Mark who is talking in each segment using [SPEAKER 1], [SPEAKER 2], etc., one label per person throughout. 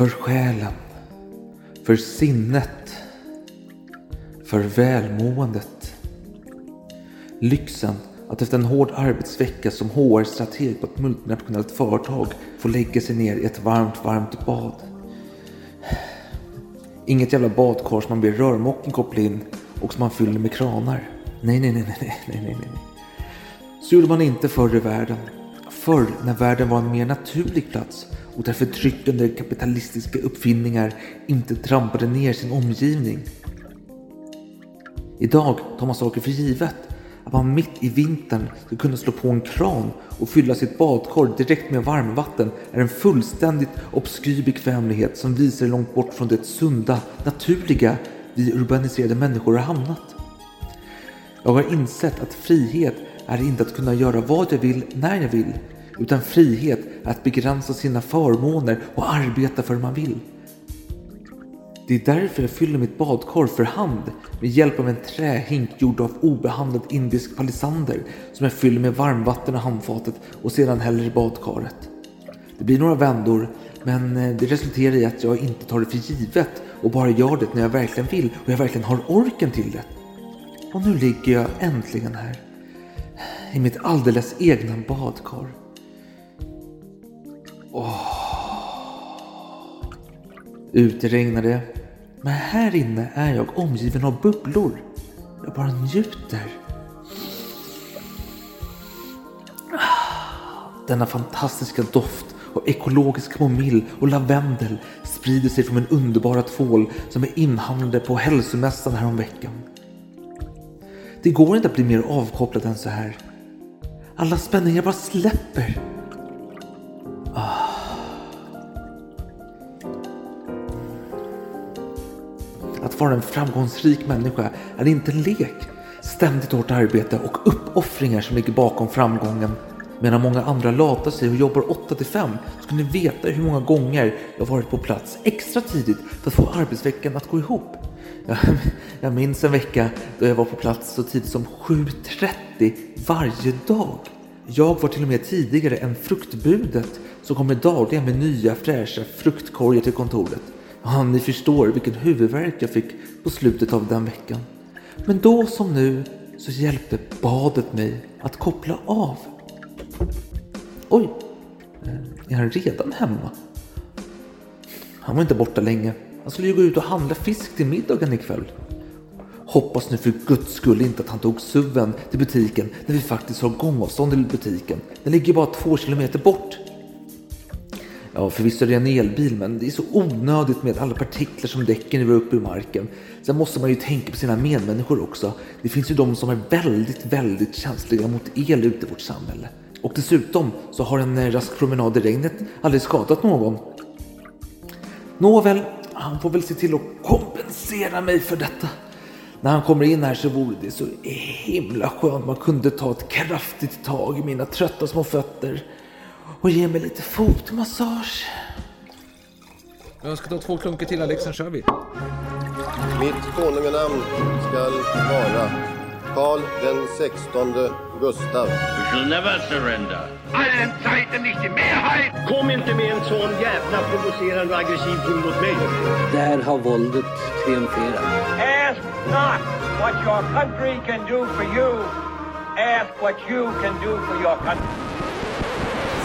[SPEAKER 1] För själen. För sinnet. För välmåendet. Lyxen att efter en hård arbetsvecka som HR-strateg på ett multinationellt företag få lägga sig ner i ett varmt, varmt bad. Inget jävla badkar som man ber rörmokaren koppla in och som man fyller med kranar. Nej, nej, nej, nej, nej, nej, nej. nej. Så gjorde man inte förr i världen. Förr när världen var en mer naturlig plats och där förtryckande kapitalistiska uppfinningar inte trampade ner sin omgivning. Idag tar man saker för givet. Att man mitt i vintern ska kunna slå på en kran och fylla sitt badkar direkt med varmvatten är en fullständigt obskyr bekvämlighet som visar långt bort från det sunda, naturliga vi urbaniserade människor har hamnat. Jag har insett att frihet är inte att kunna göra vad jag vill när jag vill, utan frihet att begränsa sina förmåner och arbeta för man vill. Det är därför jag fyller mitt badkar för hand med hjälp av en trähink gjord av obehandlad indisk palisander som jag fyller med varmvatten i handfatet och sedan häller i badkaret. Det blir några vändor men eh, det resulterar i att jag inte tar det för givet och bara gör det när jag verkligen vill och jag verkligen har orken till det. Och nu ligger jag äntligen här i mitt alldeles egna badkar. Ute regnar det. Men här inne är jag omgiven av bubblor. Jag bara njuter. Denna fantastiska doft av ekologisk momill och lavendel sprider sig från min underbara tvål som är inhandlade på hälsomässan häromveckan. Det går inte att bli mer avkopplad än så här. Alla spänningar bara släpper. Att vara en framgångsrik människa är inte en lek. Ständigt hårt arbete och uppoffringar som ligger bakom framgången. Medan många andra latar sig och jobbar 8 till 5 ska ni veta hur många gånger jag varit på plats extra tidigt för att få arbetsveckan att gå ihop. Jag, jag minns en vecka då jag var på plats så tidigt som 7.30 varje dag. Jag var till och med tidigare än fruktbudet som kommer dagligen med nya fräscha fruktkorgar till kontoret. Ja, ni förstår vilken huvudvärk jag fick på slutet av den veckan. Men då som nu så hjälpte badet mig att koppla av. Oj, eh, är han redan hemma? Han var inte borta länge. Han skulle ju gå ut och handla fisk till middagen ikväll. Hoppas nu för guds skull inte att han tog suven till butiken när vi faktiskt har gångavstånd till butiken. Den ligger bara två kilometer bort. Ja, förvisso är det en elbil, men det är så onödigt med alla partiklar som däcken rör upp ur marken. Sen måste man ju tänka på sina medmänniskor också. Det finns ju de som är väldigt, väldigt känsliga mot el ute i vårt samhälle. Och dessutom så har en eh, rask promenad i regnet aldrig skadat någon. Nåväl, han får väl se till att kompensera mig för detta. När han kommer in här så vore det så himla skönt man kunde ta ett kraftigt tag i mina trötta små fötter och ge mig lite fotmassage.
[SPEAKER 2] Jag ska ta två klunkar till Alex, sen kör vi.
[SPEAKER 3] Mitt konunganamn skall vara Karl den sextonde Gustav.
[SPEAKER 4] We shall never surrender.
[SPEAKER 5] allen Zeiten nicht die Mehrheit!
[SPEAKER 6] Kom inte med en sån jävla provocerande och aggressiv ton mot mig.
[SPEAKER 7] Där har våldet triumferat.
[SPEAKER 5] Ask not what your country can do for you. Ask what you can do for your country.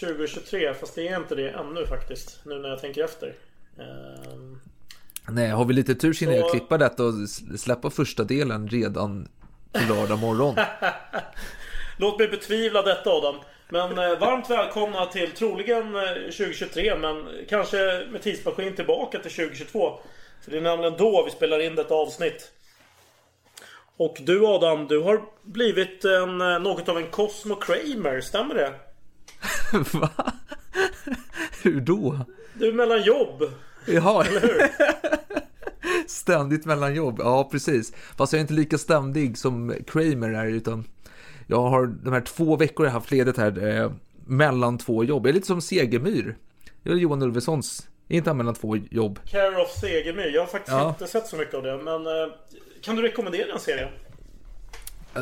[SPEAKER 8] 2023, fast det är inte det ännu faktiskt. Nu när jag tänker efter. Ehm,
[SPEAKER 1] Nej, har vi lite tur så hinner jag klippa detta och släppa första delen redan på lördag morgon.
[SPEAKER 8] Låt mig betvivla detta Adam. Men eh, varmt välkomna till troligen eh, 2023 men kanske med tidsmaskin tillbaka till 2022. För det är nämligen då vi spelar in detta avsnitt. Och du Adam, du har blivit en, eh, något av en Cosmo Kramer, stämmer det?
[SPEAKER 1] Va? Hur då?
[SPEAKER 8] Du är mellan jobb.
[SPEAKER 1] Jaha.
[SPEAKER 8] Eller hur?
[SPEAKER 1] Ständigt mellan jobb. Ja, precis. Fast jag är inte lika ständig som Kramer är, utan jag har de här två veckor jag haft ledigt här eh, mellan två jobb. Jag är lite som Segemyhr. Jag är Johan Ulvesons. Är inte han mellan två jobb?
[SPEAKER 8] Care of Segemyhr. Jag har faktiskt
[SPEAKER 1] Ja.
[SPEAKER 8] inte sett så mycket av det. Men eh, kan du rekommendera en serie?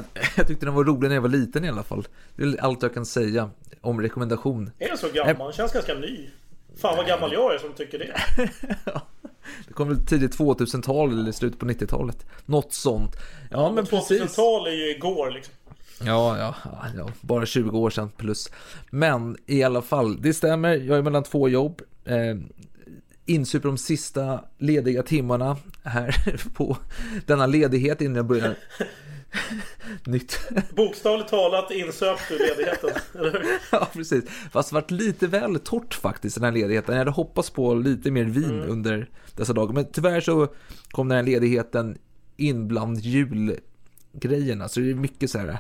[SPEAKER 1] Jag, tyckte den var rolig när jag var liten i alla fall. Det är allt jag kan säga om rekommendation.
[SPEAKER 8] Är den så gammal? Den känns ganska ny. Fan vad gammal jag är som tycker det.
[SPEAKER 1] Det kom väl tidigt 2000-tal eller slutet på 90-talet. Något sånt. Ja, men precis.
[SPEAKER 8] 2000-tal är ju igår liksom.
[SPEAKER 1] Ja, ja, ja, ja, bara 20 år sedan plus. Men i alla fall, det stämmer. Jag är mellan två jobb. Eh, insuper de sista lediga timmarna här på denna ledighet innan jag börjar nytt.
[SPEAKER 8] Bokstavligt talat insöp du ledigheten. eller
[SPEAKER 1] ja, precis. Fast det varit lite väl torrt faktiskt den här ledigheten. Jag hade hoppats på lite mer vin under dessa dagar. Men tyvärr så kom den här ledigheten in bland julgrejerna. Så det är mycket så här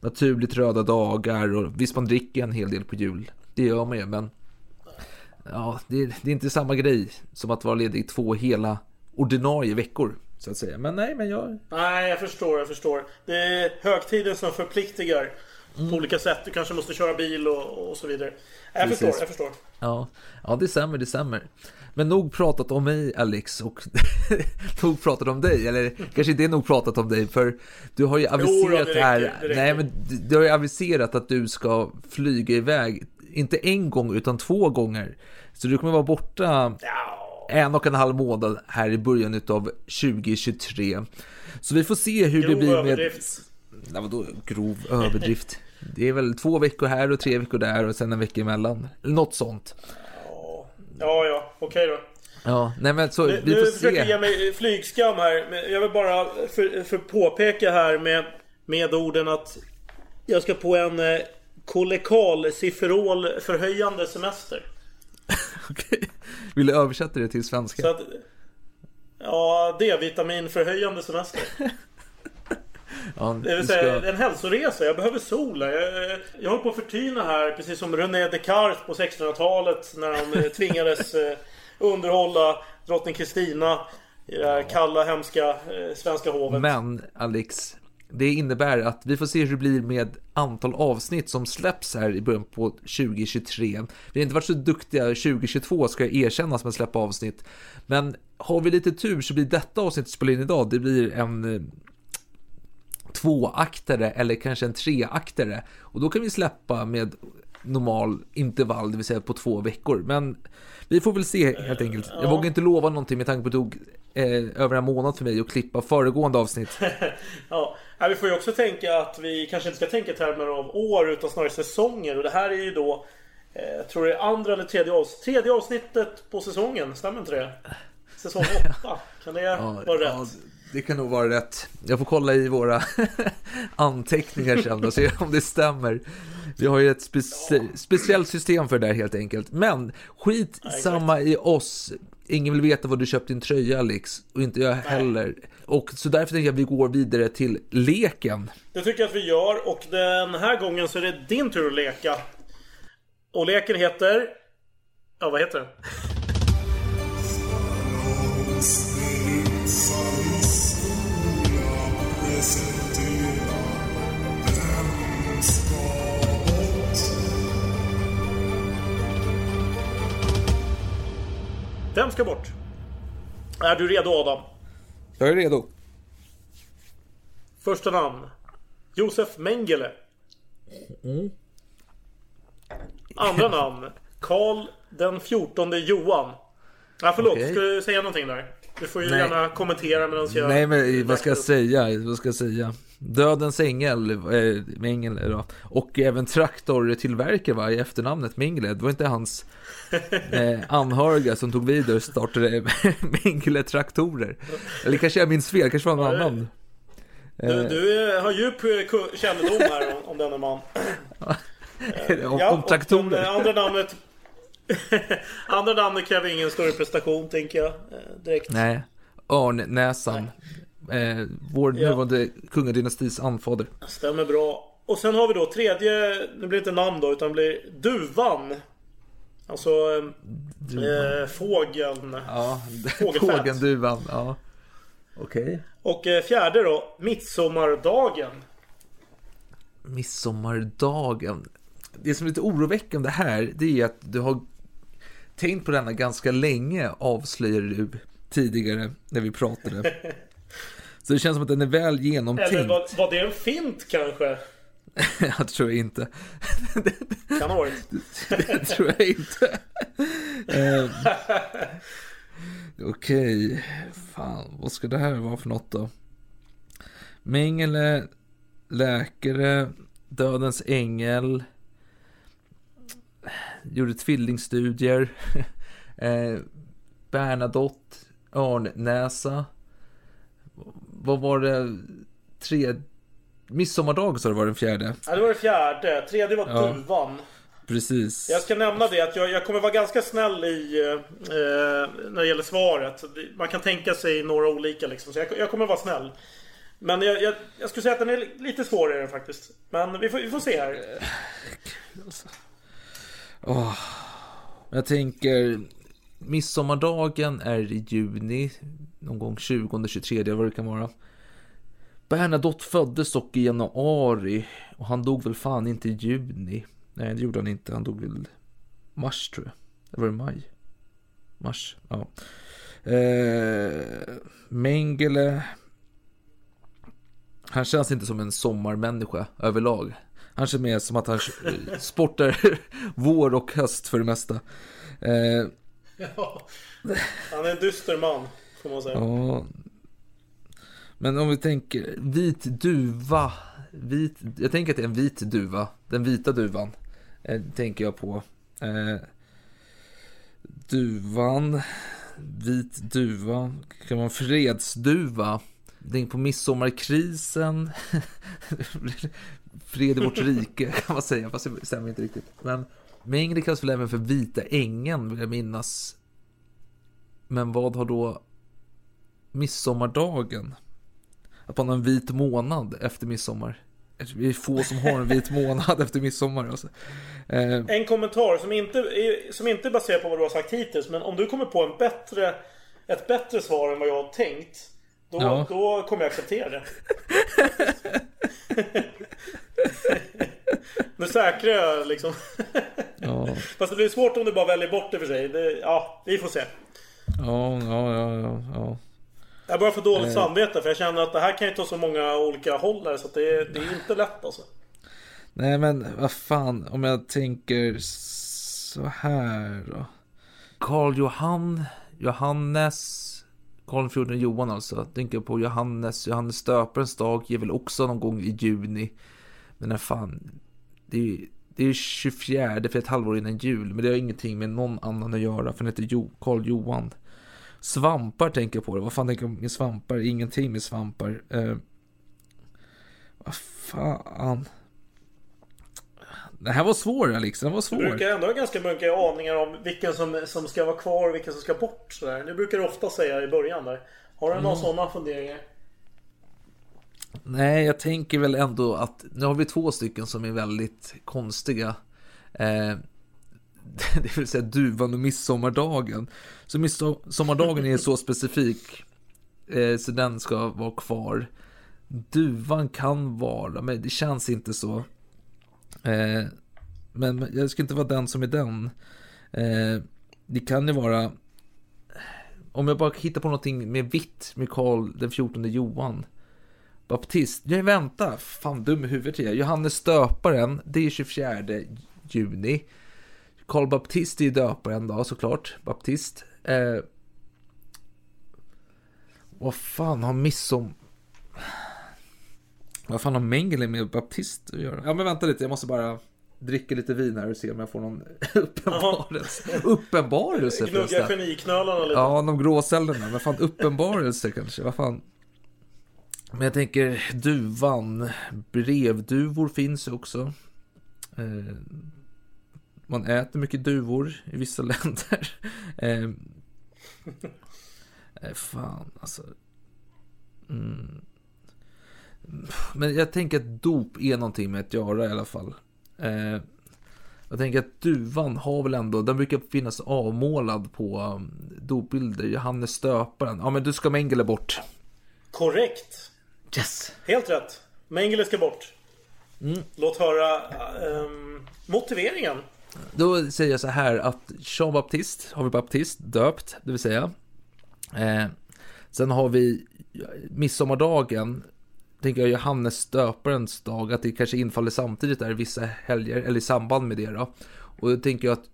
[SPEAKER 1] naturligt röda dagar och visst man dricker en hel del på jul. Det gör man ju, men ja, det, är- det är inte samma grej som att vara ledig två hela ordinarie veckor så att säga. Men nej, men jag
[SPEAKER 8] Nej, jag förstår, jag förstår. Det är högtiden som förpliktigar på olika sätt. Du kanske måste köra bil och, och så vidare. Jag
[SPEAKER 1] Precis.
[SPEAKER 8] förstår, jag förstår.
[SPEAKER 1] Ja, ja det stämmer, det stämmer. Men nog pratat om mig Alex och nog pratat om dig, eller kanske inte nog pratat om dig för du har ju aviserat
[SPEAKER 8] räcker,
[SPEAKER 1] här,
[SPEAKER 8] räcker.
[SPEAKER 1] nej men du, du har ju aviserat att du ska flyga iväg, inte en gång utan två gånger. Så du kommer vara borta en och en halv månad här i början av 2023. Så vi får se hur det
[SPEAKER 8] Grov
[SPEAKER 1] blir med...
[SPEAKER 8] överdrift.
[SPEAKER 1] Nej, vadå grov överdrift? Det är väl två veckor här och tre veckor där och sen en vecka emellan. Något sånt.
[SPEAKER 8] Ja, ja, okej då.
[SPEAKER 1] Ja, nej men så
[SPEAKER 8] Nu,
[SPEAKER 1] vi
[SPEAKER 8] nu
[SPEAKER 1] får
[SPEAKER 8] försöker jag ge
[SPEAKER 1] se.
[SPEAKER 8] mig flygskam här. Jag vill bara för, för påpeka här med, med orden att jag ska på en eh, kolekal Ciferol förhöjande semester.
[SPEAKER 1] Okej. Vill du översätta det till svenska?
[SPEAKER 8] Så att, ja, D-vitamin förhöjande semester.
[SPEAKER 1] ja,
[SPEAKER 8] Det vill säga
[SPEAKER 1] ska...
[SPEAKER 8] en hälsoresa. Jag behöver sol. Jag, jag håller på att förtyna här. Precis som René Descartes på 1600-talet. När han eh, tvingades eh, underhålla drottning Kristina. I det här kalla, hemska eh, svenska hovet.
[SPEAKER 1] Men Alex, det innebär att vi får se hur det blir med antal avsnitt som släpps här i början på 2023. Vi har inte varit så duktiga 2022 ska jag erkännas med att släppa avsnitt. Men har vi lite tur så blir detta avsnitt spelar in idag, det blir en eh, tvåaktare eller kanske en treaktare. Och då kan vi släppa med normal intervall, det vill säga på två veckor. Men vi får väl se helt enkelt. Jag
[SPEAKER 8] ja.
[SPEAKER 1] vågar inte lova någonting med tanke på att det tog eh, över en månad för mig att klippa föregående avsnitt.
[SPEAKER 8] Ja, ja, vi får ju också tänka att vi kanske inte ska tänka i termer av år utan snarare säsonger. Och det här är ju då eh, Jag tror är andra eller tredje, avs tredje avsnittet på säsongen. Stämmer inte det? Säsong 8. Kan det vara rätt?
[SPEAKER 1] Ja, det kan nog vara rätt. Jag får kolla i våra anteckningar sen och se om det stämmer. Vi har ju ett specie- speciellt system för det där helt enkelt. Men skit samma i oss. Ingen vill veta vad du köpt din tröja Alex. Och inte jag heller. Och så därför tänker jag att vi går vidare till leken.
[SPEAKER 8] Det tycker jag att vi gör och den här gången så är det din tur att leka. Och leken heter... Ja, vad heter den? Vem ska bort? Är du redo Adam?
[SPEAKER 1] Jag är redo.
[SPEAKER 8] Första namn. Josef Mengele. Andra namn. Karl den 14 Johan. Ja, förlåt,
[SPEAKER 1] Okej.
[SPEAKER 8] ska du säga någonting där? Du får ju
[SPEAKER 1] Nej.
[SPEAKER 8] gärna kommentera medan jag...
[SPEAKER 1] Nej men vad ska jag säga? Vad ska jag säga? Dödens ängel, äh, Mengele då. Och även traktortillverkare va, i efternamnet Mengele. Det var inte hans eh, anhöriga som tog vid och startade Mengele traktorer. Eller kanske jag minns fel, kanske var någon annan.
[SPEAKER 8] Du, du eh, har djup eh, kännedom här om, om denna man.
[SPEAKER 1] om, om
[SPEAKER 8] och
[SPEAKER 1] traktorer.
[SPEAKER 8] det andra namnet... andra namnet kräver ingen större prestation, tänker jag. eh, Direkt.
[SPEAKER 1] Nej, Örnnäsan. Eh, vår
[SPEAKER 8] Ja.
[SPEAKER 1] nuvarande kungadynastis anfader.
[SPEAKER 8] Stämmer bra. Och sen har vi då tredje, nu blir det inte namn då, utan det blir Duvan. Alltså eh, fågeln.
[SPEAKER 1] Ja, fågeln duvan. Ja. Okej.
[SPEAKER 8] Och eh, fjärde då, midsommardagen.
[SPEAKER 1] Midsommardagen. Det som är lite oroväckande här, det är att du har tänkt på denna ganska länge, avslöjade du tidigare när vi pratade. Så det känns som att den är väl genomtänkt.
[SPEAKER 8] Eller var, var det en fint kanske?
[SPEAKER 1] jag tror jag inte.
[SPEAKER 8] Kan ha varit.
[SPEAKER 1] det tror jag inte. Eh, Okej, fan vad ska det här vara för något då? Mengele, läkare, dödens ängel, gjorde tvillingstudier, eh, Bernadotte, Örnnäsa, vad var det, tre, midsommardag sa du var den fjärde?
[SPEAKER 8] Ja, det var det fjärde. Tredje var
[SPEAKER 1] Ja.
[SPEAKER 8] duvan.
[SPEAKER 1] Precis.
[SPEAKER 8] Jag ska nämna det att jag, jag kommer vara ganska snäll i eh, när det gäller svaret. Det- Man kan tänka sig några olika liksom. Så jag, jag kommer vara snäll. Men jag, jag, jag skulle säga att den är lite svårare faktiskt. Men vi får, vi får se här.
[SPEAKER 1] Oh, jag tänker midsommardagen är i juni, någon gång 20-23 vad det kan vara. Bernadotte föddes dock i januari och han dog väl fan inte i juni. Nej, det gjorde han inte. Han dog väl mars tror jag. Eller var det maj? Mars, ja. Eh, Mengele. Han känns inte som en sommarmänniska överlag. Han känns mer som att han sportar vår och höst för det mesta. Eh,
[SPEAKER 8] Ja. Han är en dyster man. Får man säga.
[SPEAKER 1] Ja. Men om vi tänker vit duva. Vit, jag tänker att det är en vit duva. Den vita duvan. Eh, tänker jag på. Eh, duvan. Vit duva. Kan en fredsduva. Tänk på midsommarkrisen. Fred i vårt rike kan man säga. Fast det stämmer inte riktigt. Men Mengele kallas väl även för vita ängen vill jag minnas. Men vad har då midsommardagen? Att man har en vit månad efter midsommar. Vi är få som har en vit månad efter midsommar. Alltså. Eh,
[SPEAKER 8] En kommentar som inte, är- som inte är baserad på vad du har sagt hittills. Men om du kommer på en bättre, ett bättre svar än vad jag har tänkt. Då,
[SPEAKER 1] Ja.
[SPEAKER 8] då kommer jag acceptera det. nu säkrar jag liksom.
[SPEAKER 1] ja,
[SPEAKER 8] Fast det blir svårt om du bara väljer bort det för sig. Det, ja, vi får se.
[SPEAKER 1] ja, ja, ja, ja, ja.
[SPEAKER 8] Jag bara får dåligt
[SPEAKER 1] Eh.
[SPEAKER 8] samvete för jag känner att det här kan ju ta så många olika håll här så det, är- det är inte lätt alltså.
[SPEAKER 1] Nej men vad fan, om jag tänker så här då. Karl Johan, Johannes, Karl XIV Johan alltså. Tänker på Johannes, Johannes Stöparens dag ger väl också någon gång i juni. Men när fan, det är ju det är 24 för ett halvår innan jul. Men det har ingenting med någon annan att göra för han heter jo, Karl Johan. Svampar tänker jag på det. Vad fan tänker jag med svampar? Ingenting med svampar. Eh, vad fan. Det här var svår Alex, den var
[SPEAKER 8] Du
[SPEAKER 1] svår.
[SPEAKER 8] brukar ändå ha ganska mycket aningar om vilken som, som ska vara kvar och vilken som ska bort. Sådär. Det brukar du ofta säga i början där. Har du några
[SPEAKER 1] Mm.
[SPEAKER 8] sådana funderingar?
[SPEAKER 1] Nej, jag tänker väl ändå att nu har vi två stycken som är väldigt konstiga. Eh, det vill säga duvan och midsommardagen. Så midsommardagen är så specifik. Eh, så den ska vara kvar. Duvan kan vara, men det känns inte så. Eh, men jag ska inte vara den som är den. Eh, det kan ju vara om jag bara hittar på någonting med vitt med Karl den 14 Johan. Baptist. Nej, vänta. Fan, dum i huvudet är jag. Johannes döparen, det är 24 juni. Karl Baptist är ju döparen då, såklart. Baptist. Eh, vad fan har midsom... Vad fan har Mengele med Baptist att göra? Ja, men vänta lite. Jag måste bara dricka lite vin här och se om jag får någon uppenbarelse. uppenbarelse
[SPEAKER 8] Gnugga geniknölarna lite.
[SPEAKER 1] Ja, de gråcellerna. Men fan, uppenbarelse kanske. Vad fan. Men jag tänker duvan. Brevduvor finns ju också. Eh, man äter mycket duvor i vissa länder. Eh, eh, fan, alltså. Mm. Men jag tänker att dop är någonting med att göra i alla fall. Eh, Jag tänker att duvan har väl ändå, den brukar finnas avmålad på um, dopbilder. Johannes Stöparen. Ja men du ska Mengele bort.
[SPEAKER 8] Korrekt.
[SPEAKER 1] Yes!
[SPEAKER 8] Helt rätt. Mengele ska bort.
[SPEAKER 1] Mm.
[SPEAKER 8] Låt höra ehm, motiveringen.
[SPEAKER 1] Då säger jag så här att Jean Baptiste har vi Baptist döpt, det vill säga. Eh, sen har vi midsommardagen, tänker jag Johannes döparens dag, att det kanske infaller samtidigt där vissa helger, eller i samband med det då. Och då tänker jag att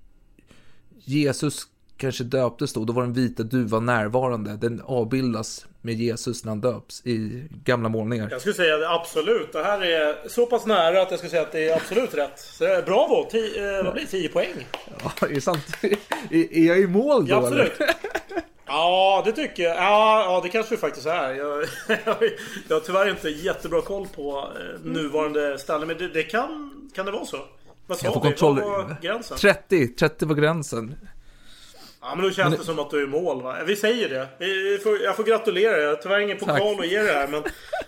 [SPEAKER 1] Jesus kanske döptes då, då var den vita duvan närvarande. Den avbildas med Jesus när han döps i gamla målningar.
[SPEAKER 8] Jag skulle säga absolut. Det här är så pass nära att jag skulle säga att det är absolut rätt. Så det är bravo! Tio, eh, vad blir det? 10 poäng?
[SPEAKER 1] Ja, är det sant? är, är jag i mål då
[SPEAKER 8] Ja, absolut.
[SPEAKER 1] eller?
[SPEAKER 8] Ja, det tycker jag. Ja, ja det kanske det faktiskt är. Jag, jag har tyvärr inte jättebra koll på eh, nuvarande ställe. Men det, det kan, kan det vara så? Vad sa
[SPEAKER 1] Jag får
[SPEAKER 8] vi?
[SPEAKER 1] kontroll.
[SPEAKER 8] Vad var gränsen?
[SPEAKER 1] 30, 30 var gränsen.
[SPEAKER 8] Ja, men då känns
[SPEAKER 1] Men
[SPEAKER 8] det som att du är i mål va? Vi säger det. Vi får, jag får gratulera dig. Tyvärr ingen pokal
[SPEAKER 1] Tack.
[SPEAKER 8] att ge det här. Men,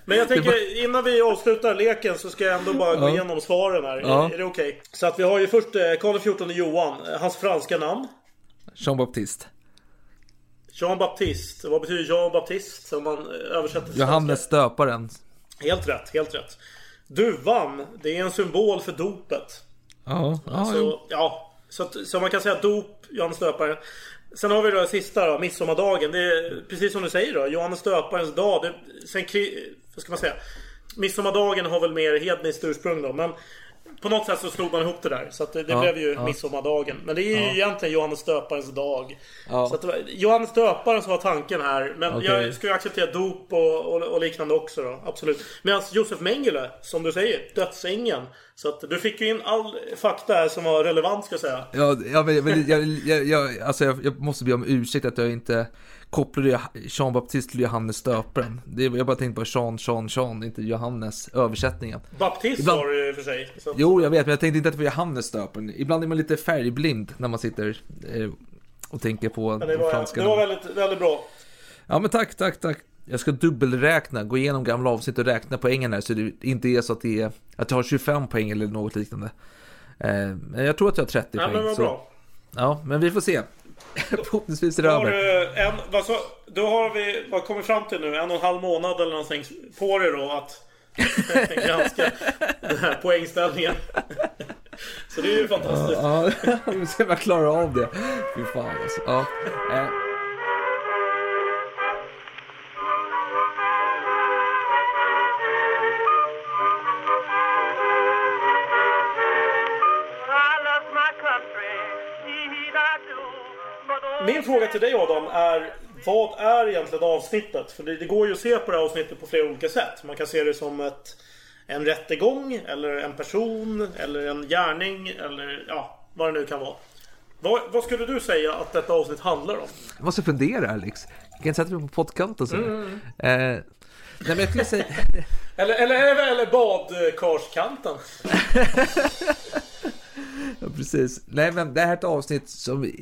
[SPEAKER 8] men jag tänker innan vi avslutar leken så ska jag ändå bara gå igenom svaren här.
[SPEAKER 1] Ja.
[SPEAKER 8] Är, är det okej? Så att vi har ju först eh, Karl XIV Johan. eh, Hans franska namn.
[SPEAKER 1] Jean Baptiste.
[SPEAKER 8] Jean Baptiste. Vad betyder Jean Baptiste? Om man eh, översätter till
[SPEAKER 1] Johannes döparen.
[SPEAKER 8] Helt rätt, helt rätt. Duvan, det är en symbol för dopet.
[SPEAKER 1] Ja, ja,
[SPEAKER 8] Så,
[SPEAKER 1] jo.
[SPEAKER 8] ja, så, att, så man kan säga dop, Johannes döparen. Sen har vi då det sista då, midsommardagen. Det är precis som du säger då, Johannes döparens dag. Det, sen, kri- vad ska man säga? Midsommardagen har väl mer hedniskt ursprung då, men på något sätt så slog man ihop det där. Så att det, det
[SPEAKER 1] Ja,
[SPEAKER 8] blev ju
[SPEAKER 1] ja.
[SPEAKER 8] midsommardagen. Men det är ju
[SPEAKER 1] Ja.
[SPEAKER 8] egentligen Johannes döparens dag.
[SPEAKER 1] Ja.
[SPEAKER 8] Så att det var, Johannes döparen som var tanken här. Men
[SPEAKER 1] Okej.
[SPEAKER 8] jag skulle acceptera dop och, och, och liknande också då. Absolut. Medan Josef Mengele, som du säger, dödsängeln. Så att du fick ju in all fakta här som var relevant ska jag säga.
[SPEAKER 1] Ja, ja men, men jag, jag, jag, alltså jag, jag måste be om ursäkt att jag inte kopplade Jean Baptiste till Johannes döparen. Det, jag bara tänkte på Jean, Jean, Jean, inte Johannes, översättningen.
[SPEAKER 8] Baptist
[SPEAKER 1] Ibland-
[SPEAKER 8] var det ju för sig. Så
[SPEAKER 1] Jo, jag vet, men jag tänkte inte att det var Johannes döparen. Ibland är man lite färgblind när man sitter eh, och tänker på
[SPEAKER 8] men det
[SPEAKER 1] de
[SPEAKER 8] var,
[SPEAKER 1] franska
[SPEAKER 8] det var väldigt, väldigt bra.
[SPEAKER 1] Ja, men tack, tack, tack. Jag ska dubbelräkna, gå igenom gamla avsnitt och räkna poängen här så det inte är så att det är att jag har 25 poäng eller något liknande. Eh, men jag tror att jag har 30
[SPEAKER 8] Ja,
[SPEAKER 1] poäng.
[SPEAKER 8] men vad
[SPEAKER 1] så-
[SPEAKER 8] bra.
[SPEAKER 1] Ja, men vi får se. Förhoppningsvis är det över.
[SPEAKER 8] en, vad så, då har vi, vad kommer fram till nu? En och en halv månad eller någonting på dig då att granska den här poängställningen. Så det är ju fantastiskt.
[SPEAKER 1] Ja, vi får se om jag klarar av det. Fy fan alltså. Ja.
[SPEAKER 8] Min fråga till dig Adam är Vad är egentligen avsnittet? För det, det går ju att se på det här avsnittet på flera olika sätt. Man kan se det som ett En rättegång eller en person eller en gärning eller ja, vad det nu kan vara. Vad, vad skulle du säga att detta avsnitt handlar om?
[SPEAKER 1] jag måste fundera Alex. Jag kan sätta mig på poddkanten så.
[SPEAKER 8] Mm.
[SPEAKER 1] Eh, nej men jag skulle säga...
[SPEAKER 8] Eller, eller, eller, eller badkarskanten.
[SPEAKER 1] Ja, precis. Nej, men det här är ett avsnitt som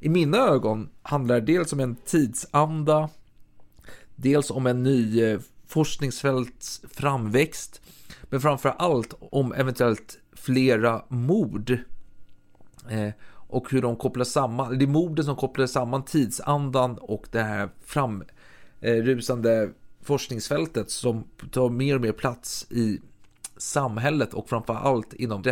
[SPEAKER 1] i- mina ögon handlar dels om en tidsanda, dels om en ny eh, forskningsfälts framväxt, men framför allt om eventuellt flera mord. Eh, och hur de kopplar samman, det är morden som kopplar samman tidsandan och det här framrusande eh, forskningsfältet som tar mer och mer plats i samhället och framför allt inom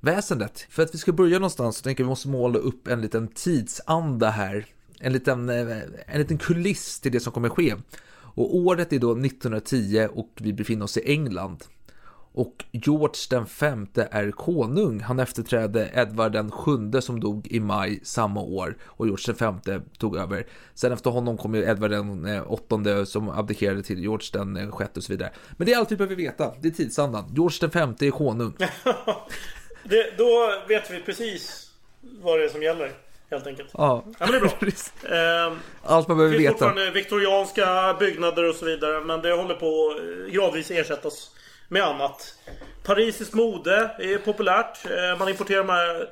[SPEAKER 1] Väsendet. För att vi ska börja någonstans så tänker jag att vi måste måla upp en liten tidsanda här. En liten, eh, en liten kuliss till det som kommer ske. Och året är då 1910 och vi befinner oss i England. Och George den femte är konung. Han efterträdde Edvard den sjunde som dog i maj samma år. Och George den femte tog över. Sen efter honom kom ju Edvard den eh, åttonde som abdikerade till George den eh, sjätte och så vidare. Men det är allt vi behöver veta. Det är tidsandan. George den femte är konung.
[SPEAKER 8] Det, då vet vi precis vad det är som gäller. Helt enkelt.
[SPEAKER 1] Ja,
[SPEAKER 8] Ja men det är bra. Ehm,
[SPEAKER 1] allt man behöver
[SPEAKER 8] Det finns
[SPEAKER 1] veta.
[SPEAKER 8] fortfarande viktorianska byggnader och så vidare. Men det håller på att gradvis ersättas med annat. Parisiskt mode är populärt. Eh, Man importerar de här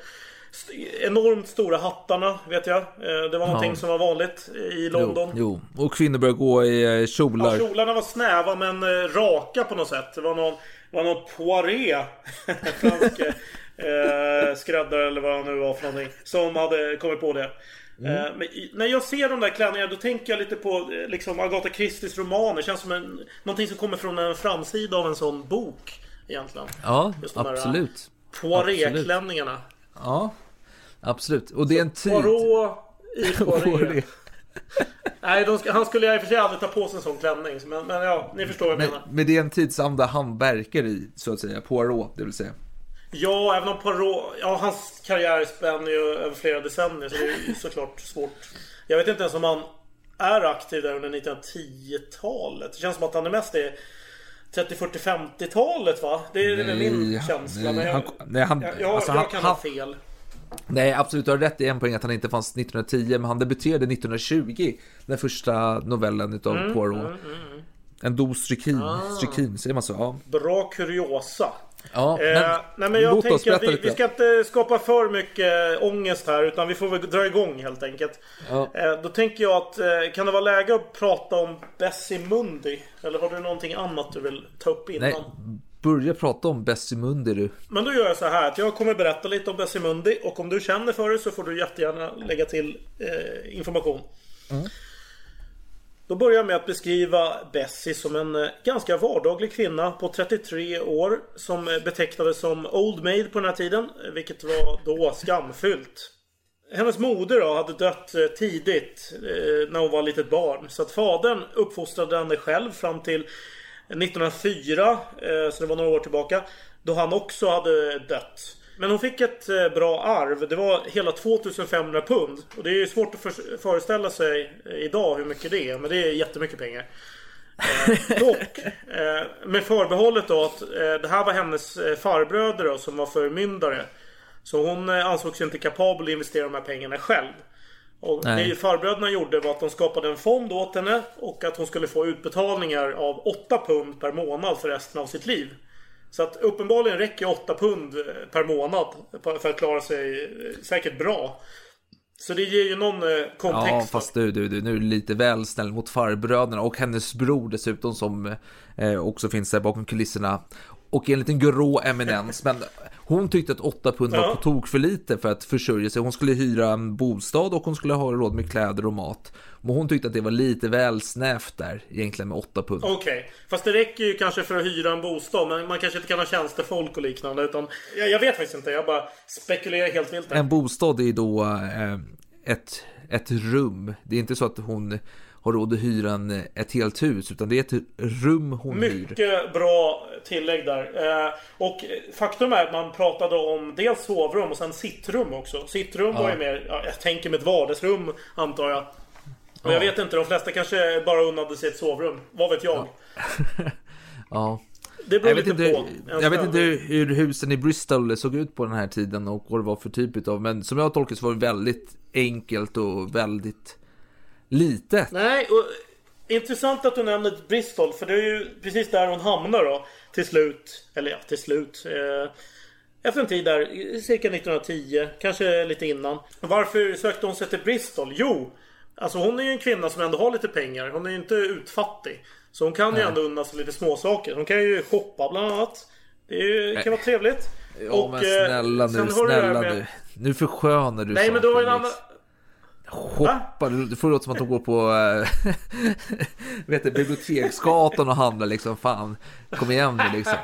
[SPEAKER 8] enormt stora hattarna, vet jag. Eh, Det var någonting som var vanligt i London.
[SPEAKER 1] Jo, jo, och kvinnor börjar gå i eh,
[SPEAKER 8] Ja,
[SPEAKER 1] kjolar.
[SPEAKER 8] kjolarna var snäva men eh, raka på något sätt. Det var någon, det var någon poiré. fransk, eh, eh, skräddare eller vad han nu var för någonting. Som hade kommit på det.
[SPEAKER 1] Mm.
[SPEAKER 8] Eh, men när jag ser de där klänningarna då tänker jag lite på eh, liksom Agatha Christies romaner. Känns som en, någonting som kommer från en framsida av en sån bok. Egentligen.
[SPEAKER 1] Ja,
[SPEAKER 8] där,
[SPEAKER 1] absolut.
[SPEAKER 8] Poiré-klänningarna.
[SPEAKER 1] Ja, absolut. Och det är en tid...
[SPEAKER 8] Poirot i Poiré. Nej, ska, han skulle i och för sig aldrig ta på sig en sån klänning. Men, men ja, ni förstår vad jag
[SPEAKER 1] Men,
[SPEAKER 8] menar.
[SPEAKER 1] men det är en tidsanda han verkar i, så att säga. Poirot, det vill säga.
[SPEAKER 8] Ja, även om Poirot... Ja, hans karriär spänner ju över flera decennier. Så det är ju såklart svårt. Jag vet inte ens om han är aktiv där under 1910-talet. Det känns som att han är mest är 30, 40, 50-talet va? Det är, väl min
[SPEAKER 1] Nej,
[SPEAKER 8] känsla.
[SPEAKER 1] nej,
[SPEAKER 8] men jag,
[SPEAKER 1] han- nej, han-
[SPEAKER 8] jag, jag,
[SPEAKER 1] alltså,
[SPEAKER 8] jag kan
[SPEAKER 1] han-
[SPEAKER 8] ha fel.
[SPEAKER 1] Nej, absolut. Du har rätt i en poäng att han inte fanns 1910, men han debuterade 1920. Den första novellen utav
[SPEAKER 8] Mm,
[SPEAKER 1] Poirot.
[SPEAKER 8] mm, mm.
[SPEAKER 1] En dos strykin.
[SPEAKER 8] Ah.
[SPEAKER 1] Strykin, säger man så? Ja.
[SPEAKER 8] Bra kuriosa.
[SPEAKER 1] Ja,
[SPEAKER 8] Eh,
[SPEAKER 1] men
[SPEAKER 8] nej men jag tänker att vi, vi ska inte skapa för mycket ångest här utan vi får väl dra igång helt enkelt.
[SPEAKER 1] Ja.
[SPEAKER 8] Eh, då tänker jag att eh, kan det vara läge att prata om Bessie Mundi? Eller har du någonting annat du vill ta upp innan?
[SPEAKER 1] Nej, börja prata om Bessie Mundi du.
[SPEAKER 8] Men då gör jag så här att jag kommer berätta lite om Bessie Mundi och om du känner för det så får du jättegärna lägga till eh, information. Då börjar jag med att beskriva Bessie som en eh, ganska vardaglig kvinna på 33 år som eh, betecknades som Old Maid på den här tiden, eh, vilket var då skamfyllt. Hennes moder då hade dött tidigt när hon var litet barn. Så att fadern uppfostrade henne själv fram till 1904, så det var några år tillbaka. Då han också hade dött. Men hon fick ett eh, bra arv. Det var hela 2500 pund. Och det är ju svårt att för- föreställa sig eh, idag hur mycket det är. Men det är jättemycket pengar. Eh, dock, eh, med förbehållet då att eh, det här var hennes eh, farbröder då, som var förmyndare. Så hon ansågs inte kapabel att investera de här pengarna själv. Och
[SPEAKER 1] Nej.
[SPEAKER 8] det farbröderna gjorde var att de skapade en fond åt henne och att hon skulle få utbetalningar av 8 pund per månad för resten av sitt liv. Så att uppenbarligen räcker 8 pund eh, per månad för att klara sig eh, säkert bra. Så det ger ju någon eh, kontext.
[SPEAKER 1] Ja, fast du, du, du, nu är du lite väl snäll mot farbröderna och hennes bror dessutom som också finns där bakom kulisserna. Och en liten grå eminens, men hon tyckte att 8 pund var på tok för lite för att försörja sig. Hon skulle hyra en bostad och hon skulle ha råd med kläder och mat. Men hon tyckte att det var lite väl snävt där egentligen med 8 pund.
[SPEAKER 8] Okej, fast det räcker ju kanske för att hyra en bostad. Men man kanske inte kan ha tjänstefolk och liknande. Utan, jag, jag vet faktiskt inte, jag bara spekulerar helt vilt.
[SPEAKER 1] En bostad är ju då eh, ett, ett rum. Det är inte så att hon har råd att hyra en, ett helt hus, utan det är ett rum hon hyr.
[SPEAKER 8] Mycket bra tillägg där. Eh, och faktum är att man pratade om dels sovrum och sen sittrum också. Sittrum var ju
[SPEAKER 1] Ja.
[SPEAKER 8] mer, ja, jag tänker med ett vardagsrum antar jag. Och jag
[SPEAKER 1] Ja.
[SPEAKER 8] vet inte, de flesta kanske bara unnade sig ett sovrum. Vad vet jag?
[SPEAKER 1] Ja.
[SPEAKER 8] Det beror
[SPEAKER 1] jag vet
[SPEAKER 8] lite
[SPEAKER 1] inte,
[SPEAKER 8] på.
[SPEAKER 1] Jag vet inte hur husen i Bristol såg ut på den här tiden och vad det var för typ utav. Men som jag tolkar så var det väldigt enkelt och väldigt litet.
[SPEAKER 8] Nej, och intressant att du nämner Bristol. För det är ju precis där hon hamnar då. Till slut. Eller ja, till slut. Eh, efter en tid där, cirka 1910. Kanske lite innan. Varför sökte hon sig till Bristol? Jo, alltså hon är ju en kvinna som ändå har lite pengar. Hon är ju inte utfattig. Så hon kan ju
[SPEAKER 1] Nej.
[SPEAKER 8] ändå unna sig lite småsaker. Hon kan ju shoppa bland annat. Det ju, kan vara trevligt.
[SPEAKER 1] Ja men
[SPEAKER 8] eh,
[SPEAKER 1] snälla nu,
[SPEAKER 8] du
[SPEAKER 1] snälla
[SPEAKER 8] med-
[SPEAKER 1] nu. Nu förskönar du
[SPEAKER 8] Nej men då var en annan...
[SPEAKER 1] Shoppa, det får låta som att de går på äh, vet du, Biblioteksgatan och handlar liksom. Fan, kom igen nu liksom.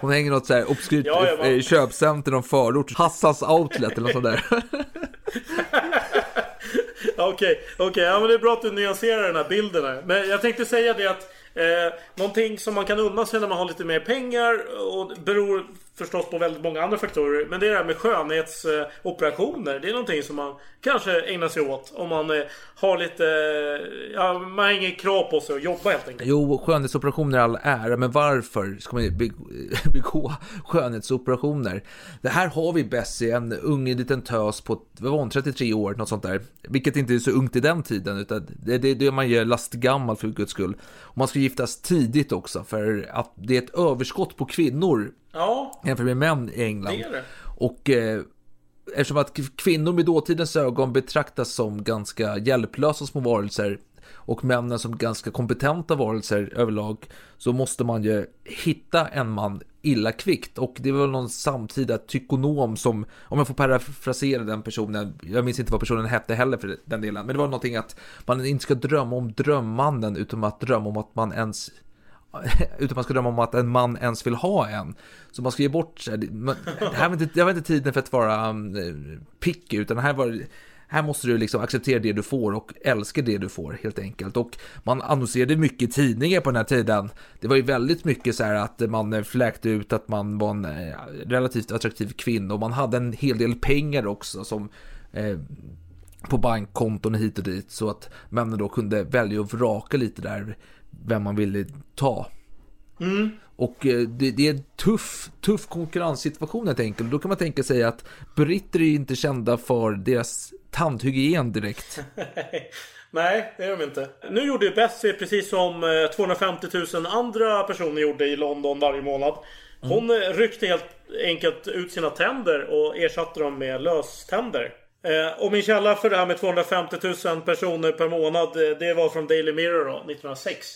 [SPEAKER 1] Hon hänger något så här obskyrt
[SPEAKER 8] Ja,
[SPEAKER 1] eh, köpcenter i någon förort. Hassas outlet eller något sånt där.
[SPEAKER 8] Okej, okej. Ja, men det är bra att du nyanserar den här bilden här. Men jag tänkte säga det att eh, någonting som man kan unna sig när man har lite mer pengar och det beror förstås på väldigt många andra faktorer. Men det är det här med skönhetsoperationer. Eh, det är någonting som man kanske ägnar sig åt om man eh, har lite... Eh, ja, man har inget krav på sig att jobba helt enkelt.
[SPEAKER 1] Jo, skönhetsoperationer är all ära, men varför ska man begå, begå skönhetsoperationer? Det här har vi Bessie, en ung liten tös på, vad var hon, 33 år, något sånt där. Vilket inte är så ungt i den tiden, utan det är det, det man gör lastgammal för guds skull. Och man ska giftas tidigt också, för att det är ett överskott på kvinnor
[SPEAKER 8] Ja,
[SPEAKER 1] jämfört med män i England.
[SPEAKER 8] det är det.
[SPEAKER 1] Och eh, eftersom att kvinnor med dåtidens ögon betraktas som ganska hjälplösa små varelser och männen som ganska kompetenta varelser överlag så måste man ju hitta en man illa kvickt. Och det var någon samtida tykonom som, om jag får parafrasera den personen, jag minns inte vad personen hette heller för den delen, men det var någonting att man inte ska drömma om drömmannen utan att drömma om att man ens utan man ska drömma om att en man ens vill ha en. Så man ska ge bort, det här var inte, det var inte tiden för att vara um, picky, utan här var här måste du liksom acceptera det du får och älska det du får helt enkelt. Och man annonserade mycket i tidningar på den här tiden. Det var ju väldigt mycket så här att man fläkte ut att man var en eh, relativt attraktiv kvinna och man hade en hel del pengar också som eh, på bankkonton hit och dit så att männen då kunde välja och vraka lite där vem man ville ta.
[SPEAKER 8] Mm.
[SPEAKER 1] Och eh, det, det, är en tuff, tuff konkurrenssituation helt enkelt. Då kan man tänka sig att britter är inte kända för deras tandhygien direkt.
[SPEAKER 8] Nej, det är de inte. Nu gjorde ju Bessie precis som 250 000 andra personer gjorde i London varje månad. Hon mm. ryckte helt enkelt ut sina tänder och ersatte dem med löständer. Eh, och min källa för det här med 250 000 personer per månad, det var från Daily Mirror då, 1906.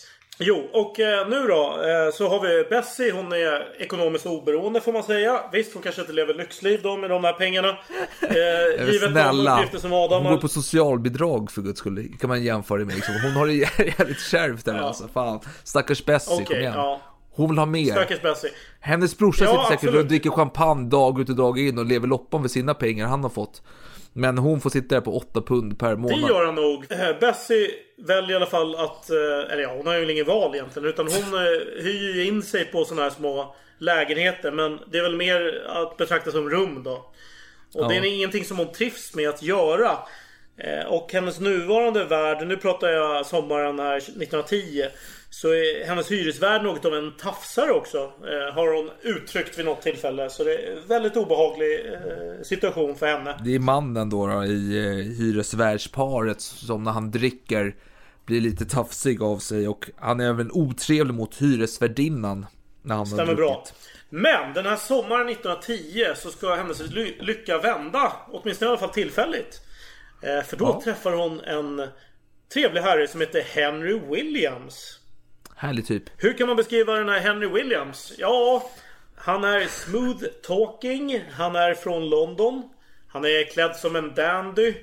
[SPEAKER 8] Jo, och eh, nu då eh, så har vi Bessie. Hon är ekonomiskt oberoende får man säga. Visst, hon kanske inte lever lyxliv då med de här pengarna.
[SPEAKER 1] Eh, givet de uppgifter som Adam Hon går på socialbidrag för guds skull. kan man jämföra med. Liksom. Hon har det jävligt kärvt där ja. alltså. Fan. Stackars Bessie, okay, kom igen. Ja. Hon vill ha mer.
[SPEAKER 8] Stackars Bessie.
[SPEAKER 1] Hennes brorsa ja, sitter säkert och dricker champagne dag ut och dag in och lever loppan med sina pengar han har fått. Men hon får sitta där på 8 pund per månad.
[SPEAKER 8] Det gör han nog. Eh, Bessie väljer i alla fall att... Eh, eller ja, hon har ju ingen val egentligen. Utan hon eh, hyr ju in sig på sådana här små lägenheter. Men det är väl mer att betrakta som rum då. Och ja. det är ingenting som hon trivs med att göra. Och hennes nuvarande värld, nu pratar jag sommaren här 1910. Så är hennes hyresvärd något av en tafsare också. Eh, har hon uttryckt vid något tillfälle. Så det är en väldigt obehaglig eh, situation för henne.
[SPEAKER 1] Det är mannen då, då i eh, hyresvärdsparet som när han dricker blir lite tafsig av sig. Och han är även otrevlig mot hyresvärdinnan. När han
[SPEAKER 8] Stämmer bra. Men den här sommaren 1910 så ska hennes ly lycka vända. Åtminstone i alla fall tillfälligt. För då ja. träffar hon en trevlig herre som heter Henry Williams.
[SPEAKER 1] Härlig typ.
[SPEAKER 8] Hur kan man beskriva den här Henry Williams? Ja, han är smooth talking. Han är från London. Han är klädd som en dandy.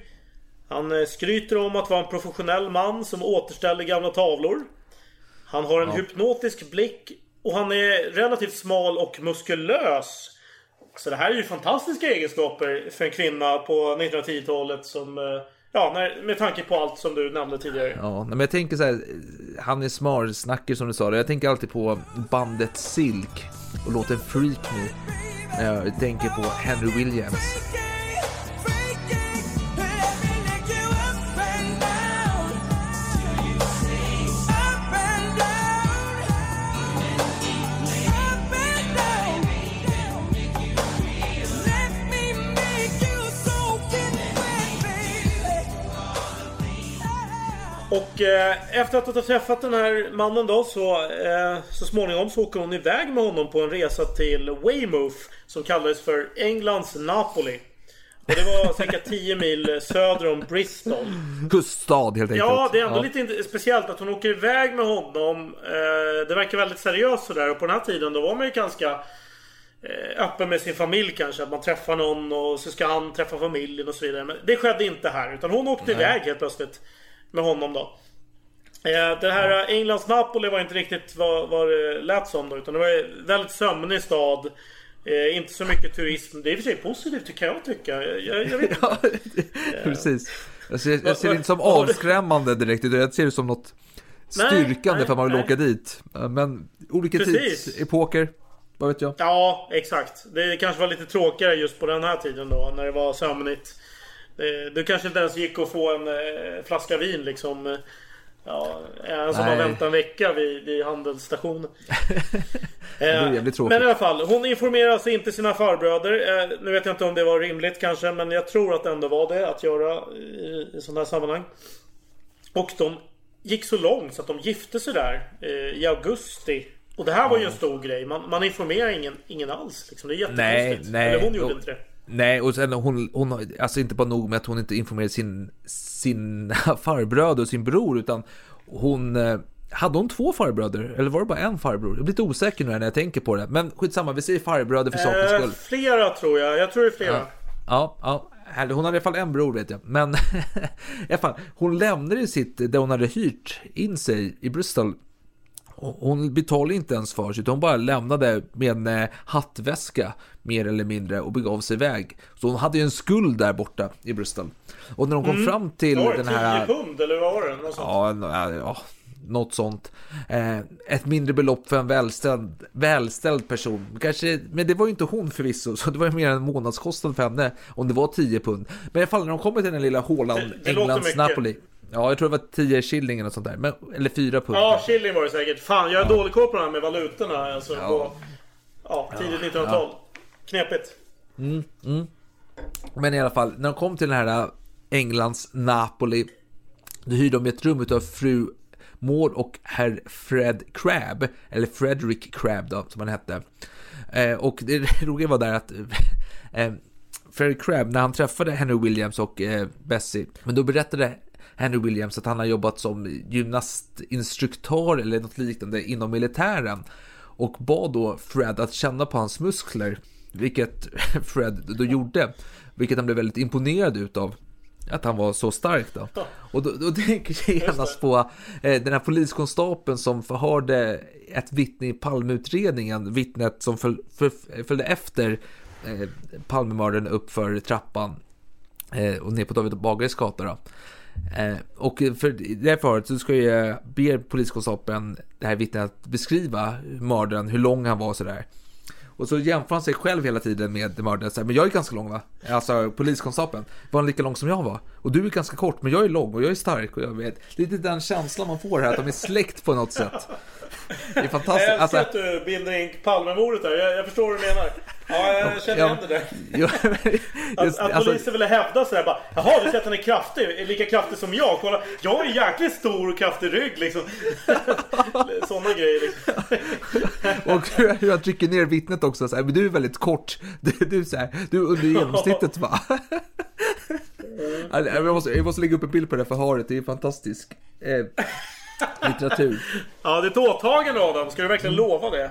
[SPEAKER 8] Han eh, skryter om att vara en professionell man som återställer gamla tavlor. Han har en ja. hypnotisk blick och han är relativt smal och muskulös. Så det här är ju fantastiska egenskaper för en kvinna på 1910-talet som eh, Ja, när, med tanke på allt som du nämnde tidigare.
[SPEAKER 1] Ja, men jag tänker så här, han är smart, snacker som du sa. Jag tänker alltid på bandet Silk och låten Freak Me. När Jag tänker på Henry Williams.
[SPEAKER 8] Och eh, efter att ha träffat den här mannen då så eh, Så småningom så åker hon iväg med honom på en resa till Weymouth Som kallades för Englands Napoli. Och det var cirka 10 mil söder om Bristol.
[SPEAKER 1] Kuststad helt enkelt.
[SPEAKER 8] Ja, det är ändå ja. lite speciellt att hon åker iväg med honom. Eh, Det verkar väldigt seriöst sådär. Och på den här tiden då var man ju ganska Öppen med sin familj kanske. Att man träffar någon och så ska han träffa familjen och så vidare. Men det skedde inte här utan hon åkte Nej. iväg helt plötsligt med honom då. Eh, det här ja. Englands Napoli var inte riktigt vad, vad det lät som då. Utan det var en väldigt sömnig stad. Eh, inte så mycket turism. Det är i och för sig positivt kan jag tycka. Jag, jag vet
[SPEAKER 1] ja, precis. Jag ser, jag ser det inte som avskrämmande direkt. Utan jag ser det som något styrkande för att man vill nej. åka dit. Men olika tidsepoker. Vad vet jag?
[SPEAKER 8] Ja, exakt. Det kanske var lite tråkigare just på den här tiden då. När det var sömnigt. Det kanske inte ens gick att få en eh, flaska vin liksom. Ja, en som har väntat en vecka vid, vid handelsstationen. eh, men i alla fall, hon informerar sig inte sina farbröder. Eh, nu vet jag inte om det var rimligt kanske, men jag tror att det ändå var det att göra i, i sådana här sammanhang. Och de gick så långt så att de gifte sig där eh, i augusti. Och det här var ju en stor grej. Man, man informerar ingen, ingen alls. Liksom. Det är jättekonstigt. Nej, nej. Eller hon gjorde inte det.
[SPEAKER 1] Nej, och sen hon, hon, alltså inte bara nog med att hon inte informerade sin, sina farbröder och sin bror, utan hon, eh, hade hon två farbröder? Eller var det bara en farbror? Jag blir lite osäker nu när jag tänker på det. Men skitsamma, vi säger farbröder för sakens
[SPEAKER 8] Eh,
[SPEAKER 1] skull.
[SPEAKER 8] flera tror jag. Jag tror det är flera.
[SPEAKER 1] Ja, ja, härligt. Hon hade i alla fall en bror vet jag. Men i alla fall, hon lämnade sitt, där hon hade hyrt in sig i Bristol. Hon betalade inte ens för sig, utan hon bara lämnade med en eh, hattväska mer eller mindre och begav sig iväg. Så hon hade ju en skuld där borta i Bristol. Och när hon kom fram till
[SPEAKER 8] var det?
[SPEAKER 1] den här...
[SPEAKER 8] 10 pund eller vad var det? Något sånt.
[SPEAKER 1] Ja, ja, ja, något sånt. Eh, ett mindre belopp för en välställd, välställd person. Kanske, men det var ju inte hon förvisso, så det var ju mer en månadskostnad för henne om det var 10 pund. Men i alla fall när de kommer till den lilla hålan, Englands. Napoli. Ja, jag tror det var 10 shilling eller något sånt där. Men, eller 4 pund.
[SPEAKER 8] Ja, shilling var det säkert. Fan, jag är dålig koll på det här med valutorna. Alltså,
[SPEAKER 1] Ja.
[SPEAKER 8] på, ja, tidigt 1900-tal. Knepigt. Mm, mm.
[SPEAKER 1] Men i alla fall, när de kom till den här äh, Englands Napoli, då hyrde de ett rum utav fru Maud och herr Fred Crab, eller Frederick Crab då, som han hette. Eh, och det roliga var där att eh, eh Frederick Crab, när han träffade Henry Williams och eh, Bessie, men då berättade Henry Williams att han har jobbat som gymnastinstruktör eller något liknande inom militären och bad då Fred att känna på hans muskler, vilket Fred då gjorde, vilket han blev väldigt imponerad utav att han var så stark då. Och då, då tänker jag genast på eh, den här poliskonstapeln som förhörde ett vittne i Palmeutredningen, vittnet som föl, föl, följde efter eh, Palmemördaren upp för trappan eh, och ner på David Bagares gata då. Eh, och för det här förhöret så ska jag be poliskonstapeln, det här vittnet, att beskriva mördaren, hur lång han var och sådär. Och så jämför han sig själv hela tiden med. Så här, Men jag är ganska lång va? Alltså poliskonstapeln. Var han lika lång som jag var? Och du är ganska kort, men jag är lång och jag är stark och jag vet. Lite den känslan man får här, att de är släkt på något sätt. Det är
[SPEAKER 8] Jag
[SPEAKER 1] fantastiskt.
[SPEAKER 8] älskar
[SPEAKER 1] Alltså,
[SPEAKER 8] att du binder in Palmemordet där. Jag, jag förstår vad du menar. Ja, jag känner igen det där. Att,
[SPEAKER 1] just,
[SPEAKER 8] att
[SPEAKER 1] alltså,
[SPEAKER 8] polisen ville hävda sådär bara Jaha, du säger att han är kraftig? Är lika kraftig som jag? Kolla, jag är jäkligt stor och kraftig rygg liksom. Sådana grejer liksom.
[SPEAKER 1] och hur jag trycker ner vittnet också. Så här, men du är väldigt kort. Du, du, är så här, du är under genomsnittet va? Alltså, jag, måste, jag måste lägga upp en bild på det här förhöret. Det är fantastisk eh, litteratur.
[SPEAKER 8] Ja, det är ett åtagande Adam. Ska du verkligen lova det?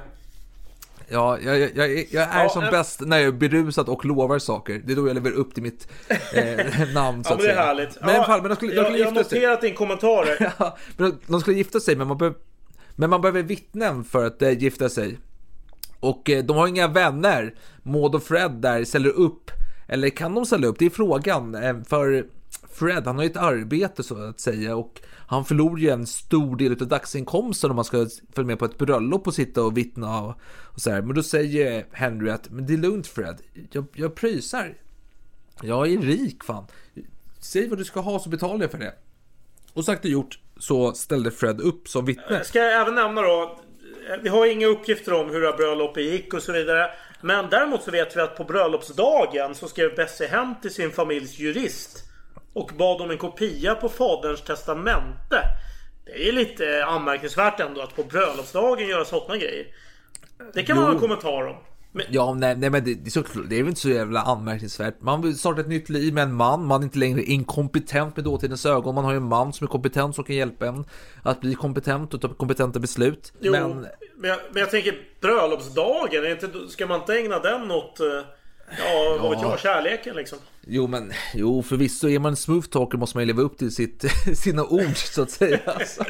[SPEAKER 1] Ja, jag, jag, jag, jag är
[SPEAKER 8] Ja,
[SPEAKER 1] som
[SPEAKER 8] eh.
[SPEAKER 1] bäst när jag är berusad och lovar saker. Det är då jag lever upp till mitt eh, namn så
[SPEAKER 8] Ja,
[SPEAKER 1] att
[SPEAKER 8] men det är
[SPEAKER 1] säga.
[SPEAKER 8] härligt.
[SPEAKER 1] Men
[SPEAKER 8] ja,
[SPEAKER 1] fall, men de skulle, de skulle
[SPEAKER 8] jag har
[SPEAKER 1] sig.
[SPEAKER 8] noterat din kommentar.
[SPEAKER 1] Ja, men de, de skulle gifta sig, men man, behöver, men man behöver vittnen för att eh, gifta sig. Och eh, de har inga vänner. Maud och Fred där ställer upp. Eller kan de ställa upp? Det är frågan. Eh, för Fred, han har ju ett arbete så att säga. Och han förlorar ju en stor del av dagsinkomsten om han ska följa med på ett bröllop och sitta och vittna. Och, och så här. Men då säger Henry att men det är lugnt Fred. Jag, jag pröjsar. Jag är rik fan. Säg vad du ska ha så betalar jag för det. Och sagt och gjort så ställde Fred upp som vittne.
[SPEAKER 8] Ska jag även nämna då. Vi har inga uppgifter om hur bröllopet gick och så vidare. Men däremot så vet vi att på bröllopsdagen så skrev Bessie hem till sin familjs jurist. Och bad om en kopia på faderns testamente. Det är lite anmärkningsvärt ändå att på bröllopsdagen göra sådana grejer. Det kan man ha en kommentar om. Men,
[SPEAKER 1] Ja, nej, nej men det, det, är så, det är väl inte så jävla anmärkningsvärt. Man vill starta ett nytt liv med en man. Man är inte längre inkompetent med dåtidens ögon. Man har ju en man som är kompetent som kan hjälpa en att bli kompetent och ta kompetenta beslut.
[SPEAKER 8] jo,
[SPEAKER 1] Men
[SPEAKER 8] men, jag, men jag tänker bröllopsdagen. Är inte, ska man inte ägna den åt... eh, Ja, vad vet jag, kärleken liksom.
[SPEAKER 1] Jo, men jo, förvisso är man en smooth talker måste man ju leva upp till sitt, sina ord så att säga. Alltså.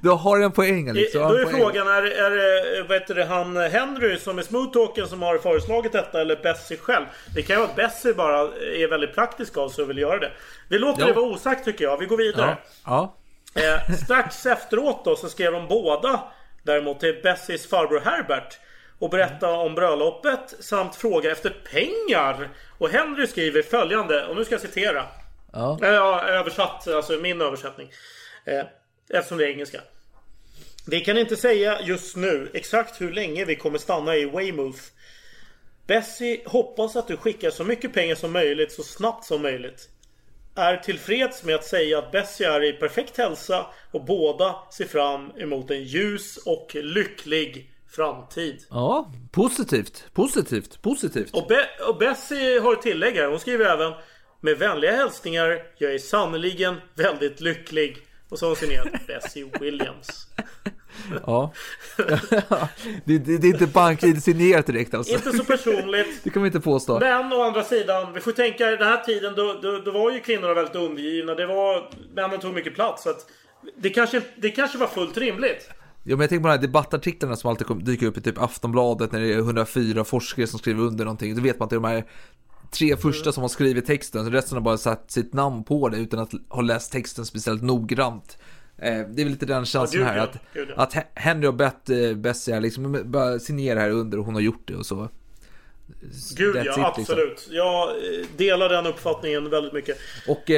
[SPEAKER 1] Du har en poäng Alex. Har
[SPEAKER 8] Då är
[SPEAKER 1] poäng.
[SPEAKER 8] frågan, är, är det vad heter det, han Henry som är smoothtalken som har föreslagit detta eller Bessie själv? Det kan ju vara att Bessie bara är väldigt praktisk av sig och vill göra det. Vi låter
[SPEAKER 1] Ja.
[SPEAKER 8] det vara osagt tycker jag. Vi går vidare.
[SPEAKER 1] Ja, ja.
[SPEAKER 8] Eh, strax efteråt då så skrev de båda däremot till Bessies farbror Herbert och berätta om bröllopet samt fråga efter pengar. Och Henry skriver följande, och nu ska jag citera.
[SPEAKER 1] Ja.
[SPEAKER 8] Eh, Ja, översatt, alltså min översättning. Eh, eftersom det är engelska. Vi kan inte säga just nu exakt hur länge vi kommer stanna i Weymouth. Bessie hoppas att du skickar så mycket pengar som möjligt så snabbt som möjligt. Är tillfreds med att säga att Bessie är i perfekt hälsa och båda ser fram emot en ljus och lycklig framtid.
[SPEAKER 1] ja, positivt, positivt, positivt.
[SPEAKER 8] Och, Be- och Bessie har ett tillägg här. Hon skriver även Med vänliga hälsningar. Jag är sannoliken väldigt lycklig. Och så har hon signerat Bessie Williams.
[SPEAKER 1] Ja. det, det, det är inte bank signerat direkt alltså.
[SPEAKER 8] Inte så personligt.
[SPEAKER 1] Det kan man inte påstå.
[SPEAKER 8] Men å andra sidan, vi får tänka den här tiden då, då, då var ju kvinnorna väldigt undergivna. Det var, männen tog mycket plats. Så att det, kanske, det kanske var fullt rimligt.
[SPEAKER 1] Ja, men jag tänker på de här debattartiklarna som alltid dyker upp i typ Aftonbladet när det är 104 forskare som skriver under någonting. Då vet man att det är de här tre första som har skrivit texten, så resten har bara satt sitt namn på det utan att ha läst texten speciellt noggrant. Eh, det är väl lite den känslan
[SPEAKER 8] Ja,
[SPEAKER 1] här att,
[SPEAKER 8] ja. Gud, ja.
[SPEAKER 1] att He- Henry har bett eh, Bessie liksom bara signera här under och hon har gjort det och så.
[SPEAKER 8] Gud
[SPEAKER 1] That's
[SPEAKER 8] ja,
[SPEAKER 1] it, liksom.
[SPEAKER 8] absolut. Jag eh, delar den uppfattningen väldigt mycket.
[SPEAKER 1] Och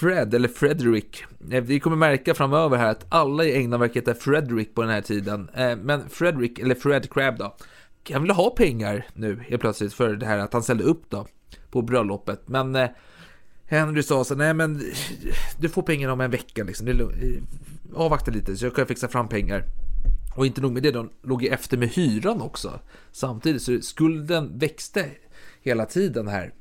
[SPEAKER 1] Fred, eller Frederick, eh, vi kommer märka framöver här att alla i England verkar heta Frederick på den här tiden. Eh, men Frederick, eller Fred Crab då, han ville ha pengar nu helt plötsligt för det här att han ställde upp då på bröllopet. Men eh, Henry sa så nej men du får pengarna om en vecka liksom. Avvakta lite så jag kan fixa fram pengar. Och inte nog med det, de låg ju efter med hyran också. Samtidigt så skulden växte hela tiden här.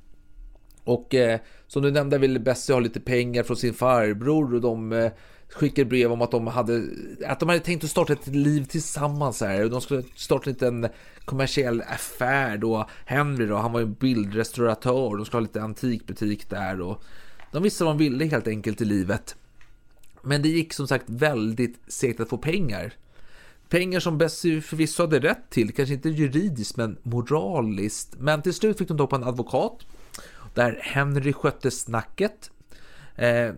[SPEAKER 1] Och eh, som du nämnde ville Bessie ha lite pengar från sin farbror och de eh, skickade brev om att de hade att de hade tänkt att starta ett liv tillsammans här och de skulle starta en liten kommersiell affär då. Henry då, han var ju en bildrestauratör, de skulle ha lite antikbutik där och de visste vad de ville helt enkelt i livet. Men det gick som sagt väldigt segt att få pengar. Pengar som Bessie förvisso hade rätt till, kanske inte juridiskt men moraliskt. Men till slut fick de tag på en advokat där Henry skötte snacket. Eh,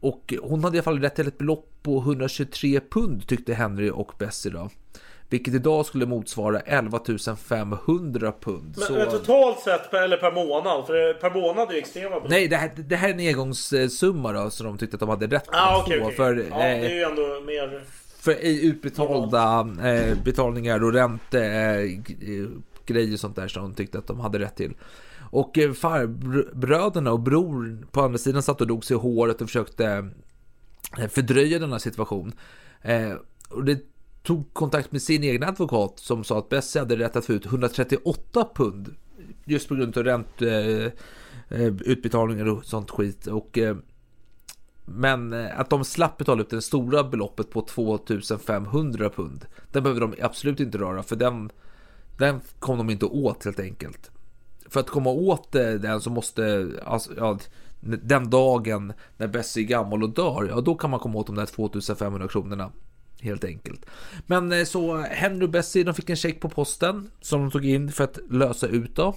[SPEAKER 1] och hon hade i alla fall rätt till ett belopp på 123 pund tyckte Henry och Bessie då. Vilket idag skulle motsvara 11 500 pund.
[SPEAKER 8] Men,
[SPEAKER 1] Så-
[SPEAKER 8] men totalt sett, per, eller per månad? För per månad är ju extrema belopp.
[SPEAKER 1] Nej, det här, det här är en engångssumma då, så de tyckte att de hade rätt
[SPEAKER 8] Ah,
[SPEAKER 1] få.
[SPEAKER 8] okej.
[SPEAKER 1] För,
[SPEAKER 8] Ja, det är
[SPEAKER 1] eh,
[SPEAKER 8] ju ändå mer...
[SPEAKER 1] för i utbetalda eh, betalningar och ränte eh, eh, och sånt där som de tyckte att de hade rätt till. Och eh, farbröderna och bror på andra sidan satt och dog sig i håret och försökte eh, fördröja denna situation. Eh, och det tog kontakt med sin egen advokat som sa att Bessie hade rätt att få ut 138 pund just på grund av ränteutbetalningar och sånt skit. Och men att de slapp betala ut det stora beloppet på 2500 pund. Den behöver de absolut inte röra för den, den kom de inte åt helt enkelt. För att komma åt den så måste, alltså, ja, den dagen när Bessie är gammal och dör, ja då kan man komma åt de där 2500 kronorna. Helt enkelt. Men eh, så Henry och Bessie de fick en check på posten som de tog in för att lösa ut då.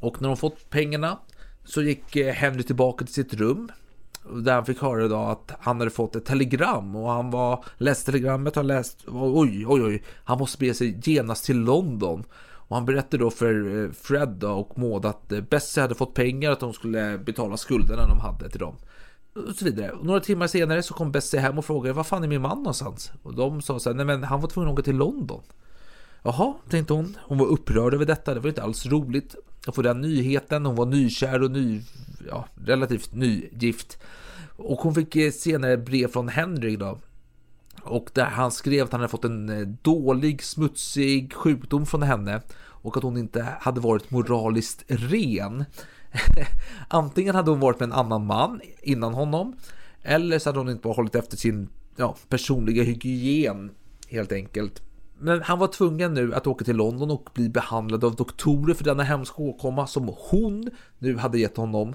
[SPEAKER 1] Och när de fått pengarna så gick eh, Henry tillbaka till sitt rum. Där han fick höra då att han hade fått ett telegram och han var läste telegrammet och han läst oj oj oj han måste bege sig genast till London. Och han berättade då för eh, Fred och Maud att eh, Bessie hade fått pengar att de skulle betala skulderna de hade till dem. Och så vidare. Och några timmar senare så kom Bessie hem och frågade var fan är min man någonstans? Och de sa så här, nej men han var tvungen att åka till London. Jaha, tänkte hon. Hon var upprörd över detta. Det var inte alls roligt att få den nyheten. Hon var nykär och ny, ja, relativt nygift. Och hon fick eh, senare brev från Henry då. Och där han skrev att han hade fått en eh, dålig, smutsig sjukdom från henne. Och att hon inte hade varit moraliskt ren. Antingen hade hon varit med en annan man innan honom. Eller så hade hon inte bara hållit efter sin ja, personliga hygien helt enkelt. Men han var tvungen nu att åka till London och bli behandlad av doktorer för denna hemska åkomma som hon nu hade gett honom.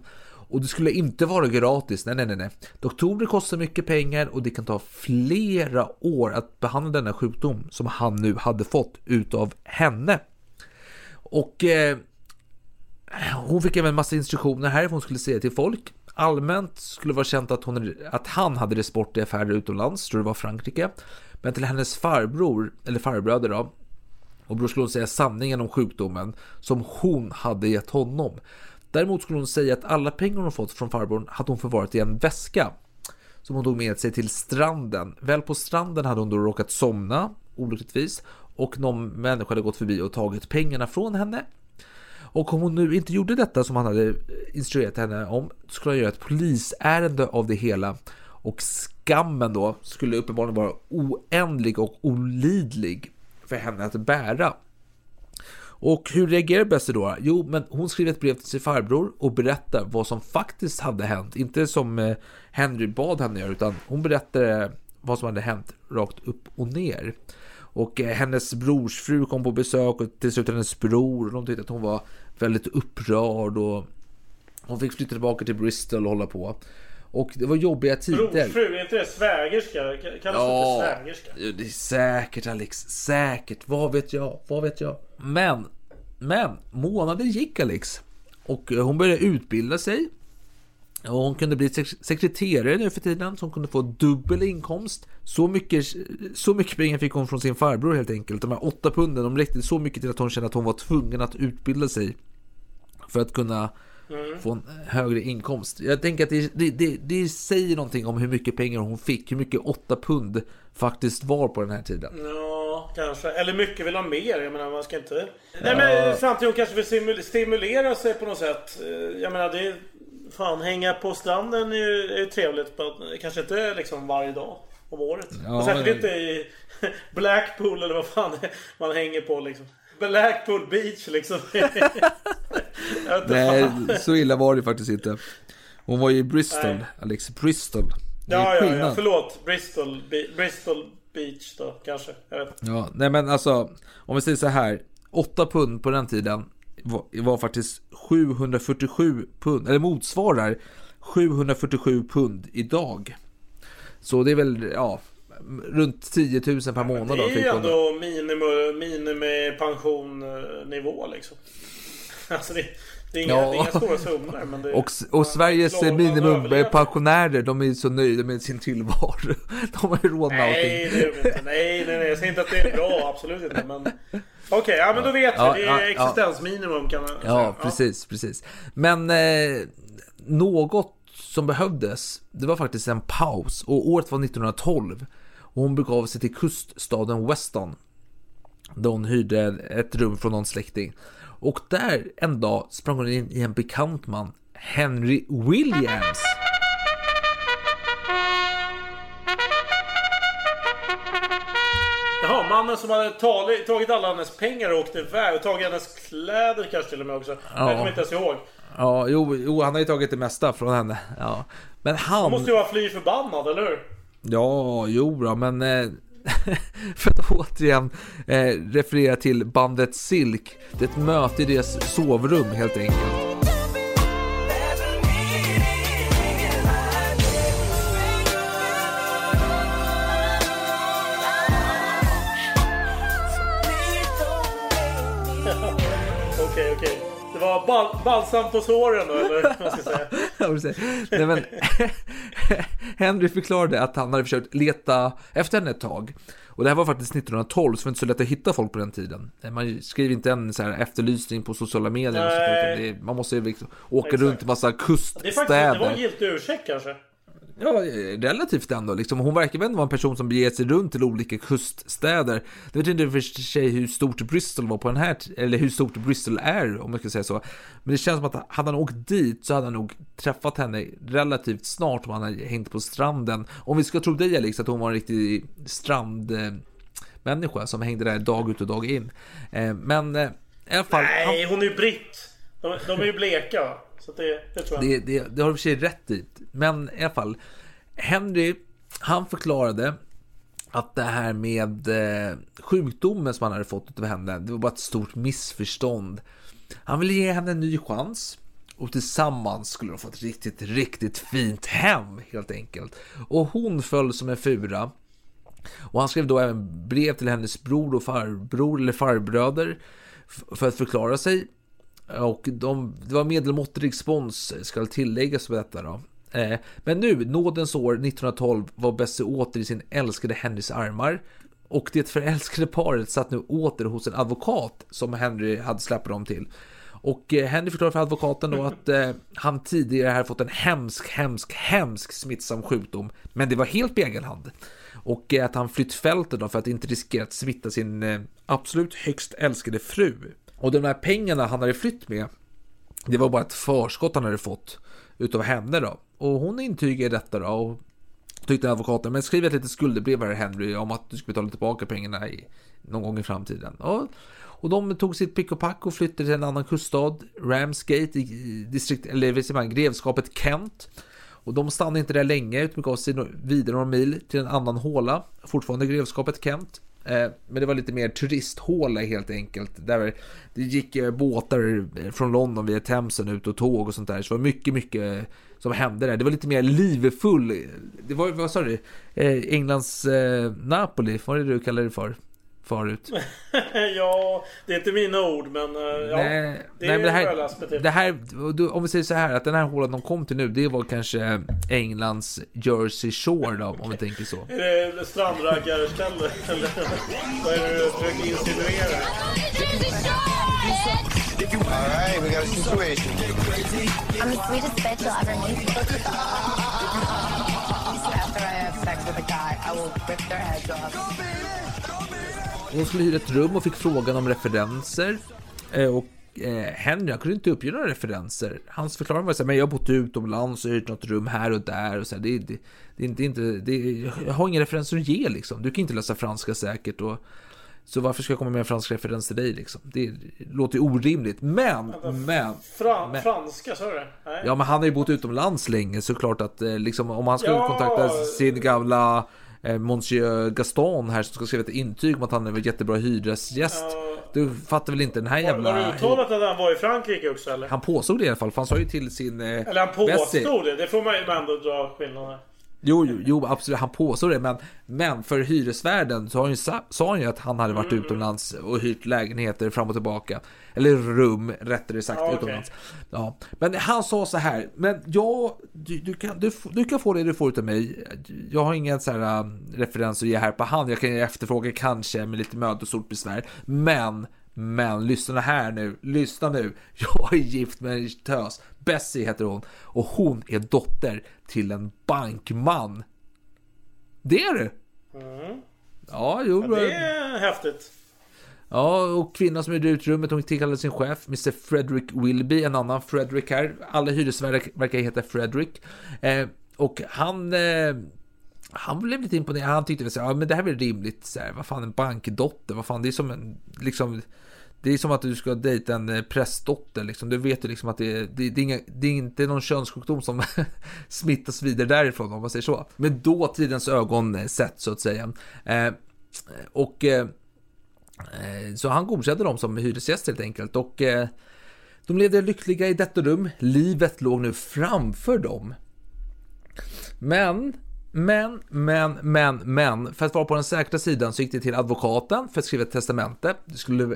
[SPEAKER 1] Och det skulle inte vara gratis. Nej, nej, nej, nej. Doktorer kostar mycket pengar och det kan ta flera år att behandla denna sjukdom som han nu hade fått utav henne. Och eh, hon fick även massa instruktioner här hon skulle säga till folk. Allmänt skulle vara känt att, hon, att han hade det sport i affärer utomlands, tror det var Frankrike. Men till hennes farbror, eller farbröder då, och bror skulle hon säga sanningen om sjukdomen som hon hade gett honom. Däremot skulle hon säga att alla pengar hon fått från farbrorn hade hon förvarat i en väska som hon tog med sig till stranden. Väl på stranden hade hon då råkat somna olyckligtvis och någon människa hade gått förbi och tagit pengarna från henne. Och om hon nu inte gjorde detta som han hade eh, instruerat henne om skulle han göra ett polisärende av det hela och skammen då skulle uppenbarligen vara oändlig och olidlig för henne att bära. Och hur reagerar Bessie då? Jo, men hon skriver ett brev till sin farbror och berättar vad som faktiskt hade hänt. Inte som eh, Henry bad henne göra, utan hon berättar eh, vad som hade hänt rakt upp och ner. Och eh, hennes hennes brorsfru kom på besök och till slut hennes bror. Och de tyckte att hon var väldigt upprörd och hon fick flytta tillbaka till Bristol och hålla på. Och det var jobbiga tider.
[SPEAKER 8] Brorsfru, är inte det svägerska? Kallas
[SPEAKER 1] Ja,
[SPEAKER 8] det svägerska?
[SPEAKER 1] det är säkert Alex. Säkert. Vad vet jag? Vad vet jag? Men, men månaden gick Alex. Och eh, hon började utbilda sig. Och hon kunde bli sek- sekreterare nu för tiden. Så hon kunde få dubbel inkomst. Så mycket, så mycket pengar fick hon från sin farbror helt enkelt. De här åtta punden, de räckte så mycket till att hon kände att hon var tvungen att utbilda sig. För att kunna få en högre inkomst. Jag tänker att det, det, det, det säger någonting om hur mycket pengar hon fick. Hur mycket åtta pund faktiskt var på den här tiden.
[SPEAKER 8] Ja, kanske. Eller mycket vill ha mer. Jag menar, man ska inte... Nej, men samtidigt hon kanske vill stimul- stimulera sig på något sätt. Eh, Jag menar, det. Fan, hänga på stranden är ju, är ju trevligt. Men kanske inte liksom varje dag om året.
[SPEAKER 1] Ja,
[SPEAKER 8] och särskilt inte i Blackpool eller vad fan man hänger på liksom. Blackpool Beach liksom.
[SPEAKER 1] Nej, så illa var det faktiskt inte. Hon var ju i Bristol,
[SPEAKER 8] Nej.
[SPEAKER 1] Alex. Bristol.
[SPEAKER 8] Ja, ja, ja. Förlåt. Bristol, Be- Bristol Beach då, kanske. Jag vet.
[SPEAKER 1] Ja, nej men alltså, om vi säger så här. 8 pund på den tiden var, var faktiskt 747 pund, eller motsvarar 747 pund idag. Så det är väl, ja, runt 10 000 per månad
[SPEAKER 8] Det
[SPEAKER 1] då
[SPEAKER 8] är ju
[SPEAKER 1] fick hon.
[SPEAKER 8] ändå minimi, minimipensionnivå liksom. Alltså det, det, är inga,
[SPEAKER 1] Ja.
[SPEAKER 8] det är inga stora summor men det
[SPEAKER 1] Och, och Sveriges minimumpensionärer, de är ju så nöjda med sin tillvaro. De har ju råd med allting.
[SPEAKER 8] det. Nej, nej, nej. Jag säger inte att det är bra. Absolut inte. Men... Okej, ja men då vet
[SPEAKER 1] Ja,
[SPEAKER 8] vi. Det
[SPEAKER 1] ja,
[SPEAKER 8] är
[SPEAKER 1] ja.
[SPEAKER 8] existensminimum kan man säga.
[SPEAKER 1] Ja, precis, precis. Men eh, något som behövdes, det var faktiskt en paus. Och året var 1912. Och hon begav sig till kuststaden Weston. Där hon hyrde ett rum från någon släkting. Och där en dag sprang hon in i en bekant man, Henry Williams.
[SPEAKER 8] Jaha, mannen som hade tagit, tagit alla hennes pengar och åkt iväg. Och tagit hennes kläder kanske till och med också.
[SPEAKER 1] Ja.
[SPEAKER 8] Jag kommer inte ens ihåg.
[SPEAKER 1] Ja, jo, jo, han har ju tagit det mesta från henne. Ja. Men han...
[SPEAKER 8] Han måste ju vara fly förbannad, eller hur?
[SPEAKER 1] Ja, jo då, men eh, för att återigen eh, referera till bandet Silk. Det är ett möte i deras sovrum helt enkelt.
[SPEAKER 8] Bal balsam på såren då, eller vad man ska säga.
[SPEAKER 1] Ja, precis. Nej, men, Henry förklarade att han hade försökt leta efter henne ett tag. Och det här var faktiskt 1912, så det var inte så lätt att hitta folk på den tiden. Man skriver inte en så här efterlysning på sociala medier. Och är, man måste ju liksom åka
[SPEAKER 8] Exakt.
[SPEAKER 1] runt i massa
[SPEAKER 8] Det är faktiskt det var
[SPEAKER 1] kuststäder.
[SPEAKER 8] en giltig ursäkt kanske.
[SPEAKER 1] Ja, relativt ändå. Liksom. Hon verkar väl vara en person som beger sig runt till olika kuststäder. Jag vet inte för sig hur stort Bristol var på den här, eller hur stort Bristol är om man ska säga så. Men det känns som att hade han åkt dit så hade han nog träffat henne relativt snart om han hade hängt på stranden. Om vi ska tro dig Alex, att hon var en riktig strandmänniska som hängde där dag ut och dag in. Eh, Men eh, i alla fall. han-
[SPEAKER 8] Nej, hon är ju britt. De, de är ju bleka? Så det, det tror jag.
[SPEAKER 1] Det, det, det har du i och för sig rätt i. Men i alla fall. Henry, han förklarade att det här med eh, sjukdomen som han hade fått av henne, det var bara ett stort missförstånd. Han ville ge henne en ny chans. Och tillsammans skulle de få ett riktigt, riktigt fint hem helt enkelt. Och hon föll som en fura. Och han skrev då även brev till hennes bror och farbror eller farbröder för att förklara sig. Och de, det var medelmåttig respons ska tilläggas på detta då. Eh, men nu, nådens år 1912 var Bessie åter i sin älskade Henrys armar. Och det förälskade paret satt nu åter hos en advokat som Henry hade släppt dem till. Och eh, Henry förklarar för advokaten då att eh, han tidigare hade fått en hemsk, hemsk, hemsk smittsam sjukdom. Men det var helt på egen hand. Och eh, att han flytt fältet då för att inte riskera att smitta sin eh, absolut högst älskade fru. Och de här pengarna han hade flytt med, det var bara ett förskott han hade fått utav henne då. Och hon intygade detta då och tyckte advokaten, men skriv ett litet skuldebrev här Henry om att du ska betala tillbaka pengarna i, någon gång i framtiden. Och Och de tog sitt pick och pack och flyttade till en annan kuststad, Ramsgate, i distrikt, eller vad säger man, grevskapet Kent. Och de stannade inte där länge, utan gav sig vidare några mil till en annan håla, fortfarande grevskapet Kent. Eh, men det var lite mer turisthåla helt enkelt. Där det gick eh, båtar från London via Themsen ut och tåg och sånt där. Så det var mycket, mycket som hände där. Det var lite mer livfull. Det var, vad sa du? Eh, Englands eh, Napoli, vad är det du kallar det för? Förut.
[SPEAKER 8] ja, det är inte mina ord men eh, ja.
[SPEAKER 1] Nej,
[SPEAKER 8] det
[SPEAKER 1] nej, men det här, det här, om vi säger så här att den här hålan de kom till nu, det var kanske Englands Jersey Shore då, om vi tänker så.
[SPEAKER 8] Är det strandraggarställe? Eller vad är det du försöker insinuera?
[SPEAKER 9] Alright, we got a situation.
[SPEAKER 10] I'm the sweetest bitch you'll ever meet.
[SPEAKER 11] After I have sex with a guy, I will rip their heads off.
[SPEAKER 1] Hon skulle hyra ett rum och fick frågan om referenser. Eh, Och eh, Henry, han kunde inte uppge några referenser. Hans förklaring var så här, men jag har bott utomlands och hyrt något rum här och där. Och så här, det, det, det är inte, inte det, jag har inga referenser att ge liksom. Du kan inte läsa franska säkert. Och, så varför ska jag komma med en fransk referens till dig liksom? Det låter ju orimligt. Men, men,
[SPEAKER 8] Fra-
[SPEAKER 1] men.
[SPEAKER 8] franska, sa du det? Nej.
[SPEAKER 1] Ja men han har ju bott utomlands länge såklart att eh, liksom, om han skulle
[SPEAKER 8] Ja.
[SPEAKER 1] kontakta sin gamla Monsieur Gaston här som ska skriva ett intyg om att han är en jättebra hyresgäst. Du fattar väl inte den här
[SPEAKER 8] Har, har du
[SPEAKER 1] jävla...
[SPEAKER 8] uttalat att han var i Frankrike också eller?
[SPEAKER 1] Han påstod det i alla fall, för han sa ju till sin... Eh,
[SPEAKER 8] Eller han
[SPEAKER 1] Bessie-
[SPEAKER 8] påstod det. Det får man ju ändå dra skillnaden.
[SPEAKER 1] Jo, jo, jo, absolut, han påstod det, men, men för hyresvärden så har han ju, sa, han ju att han hade varit utomlands och hyrt lägenheter fram och tillbaka. Eller rum, rättare sagt,
[SPEAKER 8] okej.
[SPEAKER 1] utomlands. Ja, men han sa så här, men ja, du, du, kan, du, du kan få det du får utav mig. Jag har ingen så här um, referens att ge här på hand. Jag kan efterfråga kanske med lite möda och stort besvär. Men, men lyssna här nu, lyssna nu. Jag är gift med en tös. Bessie heter hon och hon är dotter till en bankman. Det är det. Ja, jo.
[SPEAKER 8] Mm. Ja, det är häftigt.
[SPEAKER 1] Ja, och kvinnan som hyrde ut rummet, hon tillkallade sin chef, Mr Frederick Wilby, en annan Frederick här. Alla hyresvärdar verkar heta Frederick. Eh, och han... Eh, han blev lite imponerad. Han tyckte väl så här, ja men det här är väl rimligt. Så här, vad fan, en bankdotter, vad fan, det är som en, liksom... Det är som att du ska dejta en eh, prästdotter. Liksom. Du vet ju liksom att det, är- det, det, är inga, det är inte någon könssjukdom som smittas vidare därifrån om man säger så. Med dåtidens ögon eh, sett så att säga. Eh, och eh, eh Så han godkände dem som hyresgäster helt enkelt och eh, de levde lyckliga i detta rum. Livet låg nu framför dem. Men, men, men, men, men, för att vara på den säkra sidan så gick det till advokaten för att skriva ett testamente. Det skulle,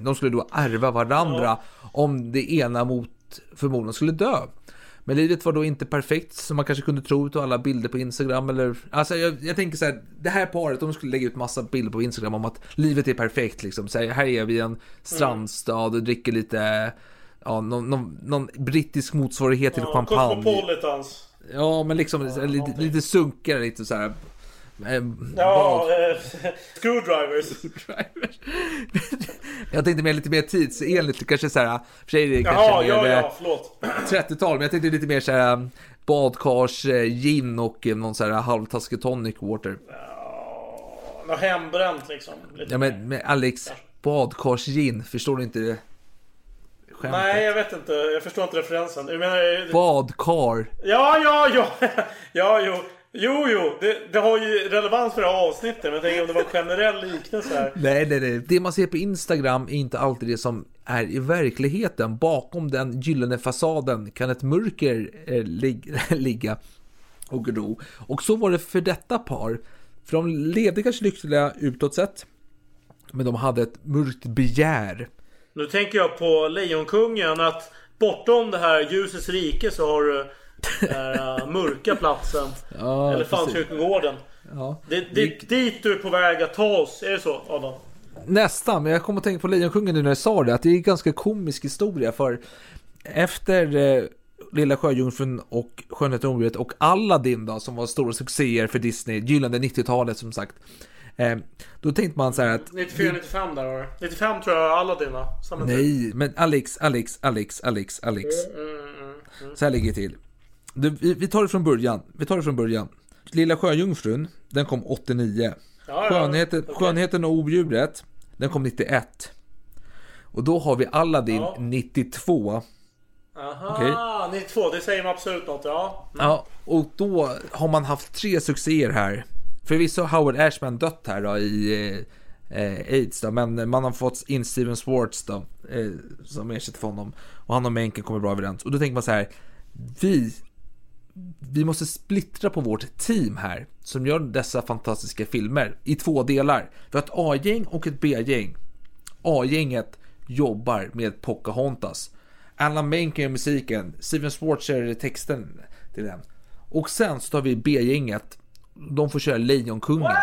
[SPEAKER 1] de skulle då ärva varandra om det ena mot förmodan skulle dö. Men livet var då inte perfekt som man kanske kunde tro utav alla bilder på Instagram eller... Alltså jag, jag tänker så här, det här paret, de skulle lägga ut massa bilder på Instagram om att livet är perfekt liksom. Så här, här är vi i en strandstad och dricker lite... Ja, någon, någon, någon brittisk motsvarighet till
[SPEAKER 8] Ja,
[SPEAKER 1] champagne.
[SPEAKER 8] Cosmopolitans.
[SPEAKER 1] Ja, men liksom här, lite, lite sunkare, lite så här. eh,
[SPEAKER 8] Ja, eh, screwdrivers.
[SPEAKER 1] Jag tänkte mer lite mer tidsenligt, kanske så här, för sig är det
[SPEAKER 8] Jaha,
[SPEAKER 1] kanske
[SPEAKER 8] ja,
[SPEAKER 1] mer,
[SPEAKER 8] ja, förlåt.
[SPEAKER 1] 30-tal, men jag tänkte lite mer så här badkars, eh, gin och eh, någon så här halvtaskig tonic water.
[SPEAKER 8] Något hembränt liksom.
[SPEAKER 1] Ja men, men Alex, badkars gin, förstår du inte det? Skämtet.
[SPEAKER 8] Nej, jag vet inte. Jag förstår inte referensen. Jag menar...
[SPEAKER 1] Badkar.
[SPEAKER 8] Ja, ja, ja. Ja, jo. Jo, jo. Det, det har ju relevans för det här avsnittet. Men jag tänker om det var en generell liknelse här.
[SPEAKER 1] Nej, nej, nej. Det man ser på Instagram är inte alltid det som är i verkligheten. Bakom den gyllene fasaden kan ett mörker eh, lig- ligga och gro. Och så var det för detta par. För de levde kanske lyckliga utåt sett. Men de hade ett mörkt begär.
[SPEAKER 8] Nu tänker jag på Lejonkungen att bortom det här ljusets rike så har du den här äh, mörka platsen.
[SPEAKER 1] Ja,
[SPEAKER 8] Elefantkyrkogården.
[SPEAKER 1] Ja.
[SPEAKER 8] Det, det, dit du är på väg att ta oss. Är det så Adam?
[SPEAKER 1] Nästan, men jag kommer att tänka på Lejonkungen nu när jag sa det, att det är en ganska komisk historia för efter eh, Lilla Sjöjungfrun och Skönheten och odjuret och Aladdin då, som var stora succéer för Disney, gyllene 90-talet som sagt. Eh, då tänkte man så här att
[SPEAKER 8] 94, 95 där var det. 95 tror jag alla dina.
[SPEAKER 1] Nej, men Alex, Alex, Alex, Alex, Alex.
[SPEAKER 8] Mm, mm, mm.
[SPEAKER 1] Så här ligger det till. Du, vi, vi tar det från början. Vi tar det från början. Lilla Sjöjungfrun, den kom 89.
[SPEAKER 8] Ja, ja,
[SPEAKER 1] Skönheten,
[SPEAKER 8] okej.
[SPEAKER 1] Skönheten och odjuret, den kom 91. Och då har vi Aladdin
[SPEAKER 8] Ja.
[SPEAKER 1] 92.
[SPEAKER 8] Aha,
[SPEAKER 1] Okej.
[SPEAKER 8] 92. Det säger mig absolut något. Ja.
[SPEAKER 1] Ja, och då har man haft tre succéer här. Förvisso har Howard Ashman dött här då i eh, AIDS då, men man har fått in Steven Swartz då, eh, som ersätter för honom. Och han och Menken kommer bra överens. Och då tänker man så här, vi, vi måste splittra på vårt team här, som gör dessa fantastiska filmer, i två delar. Vi har ett A-gäng och ett B-gäng. A-gänget jobbar med Pocahontas. Alan Menken gör musiken, Steven Swartz gör texten till den. Och sen så tar vi B-gänget. De får köra Lejonkungen.
[SPEAKER 8] What?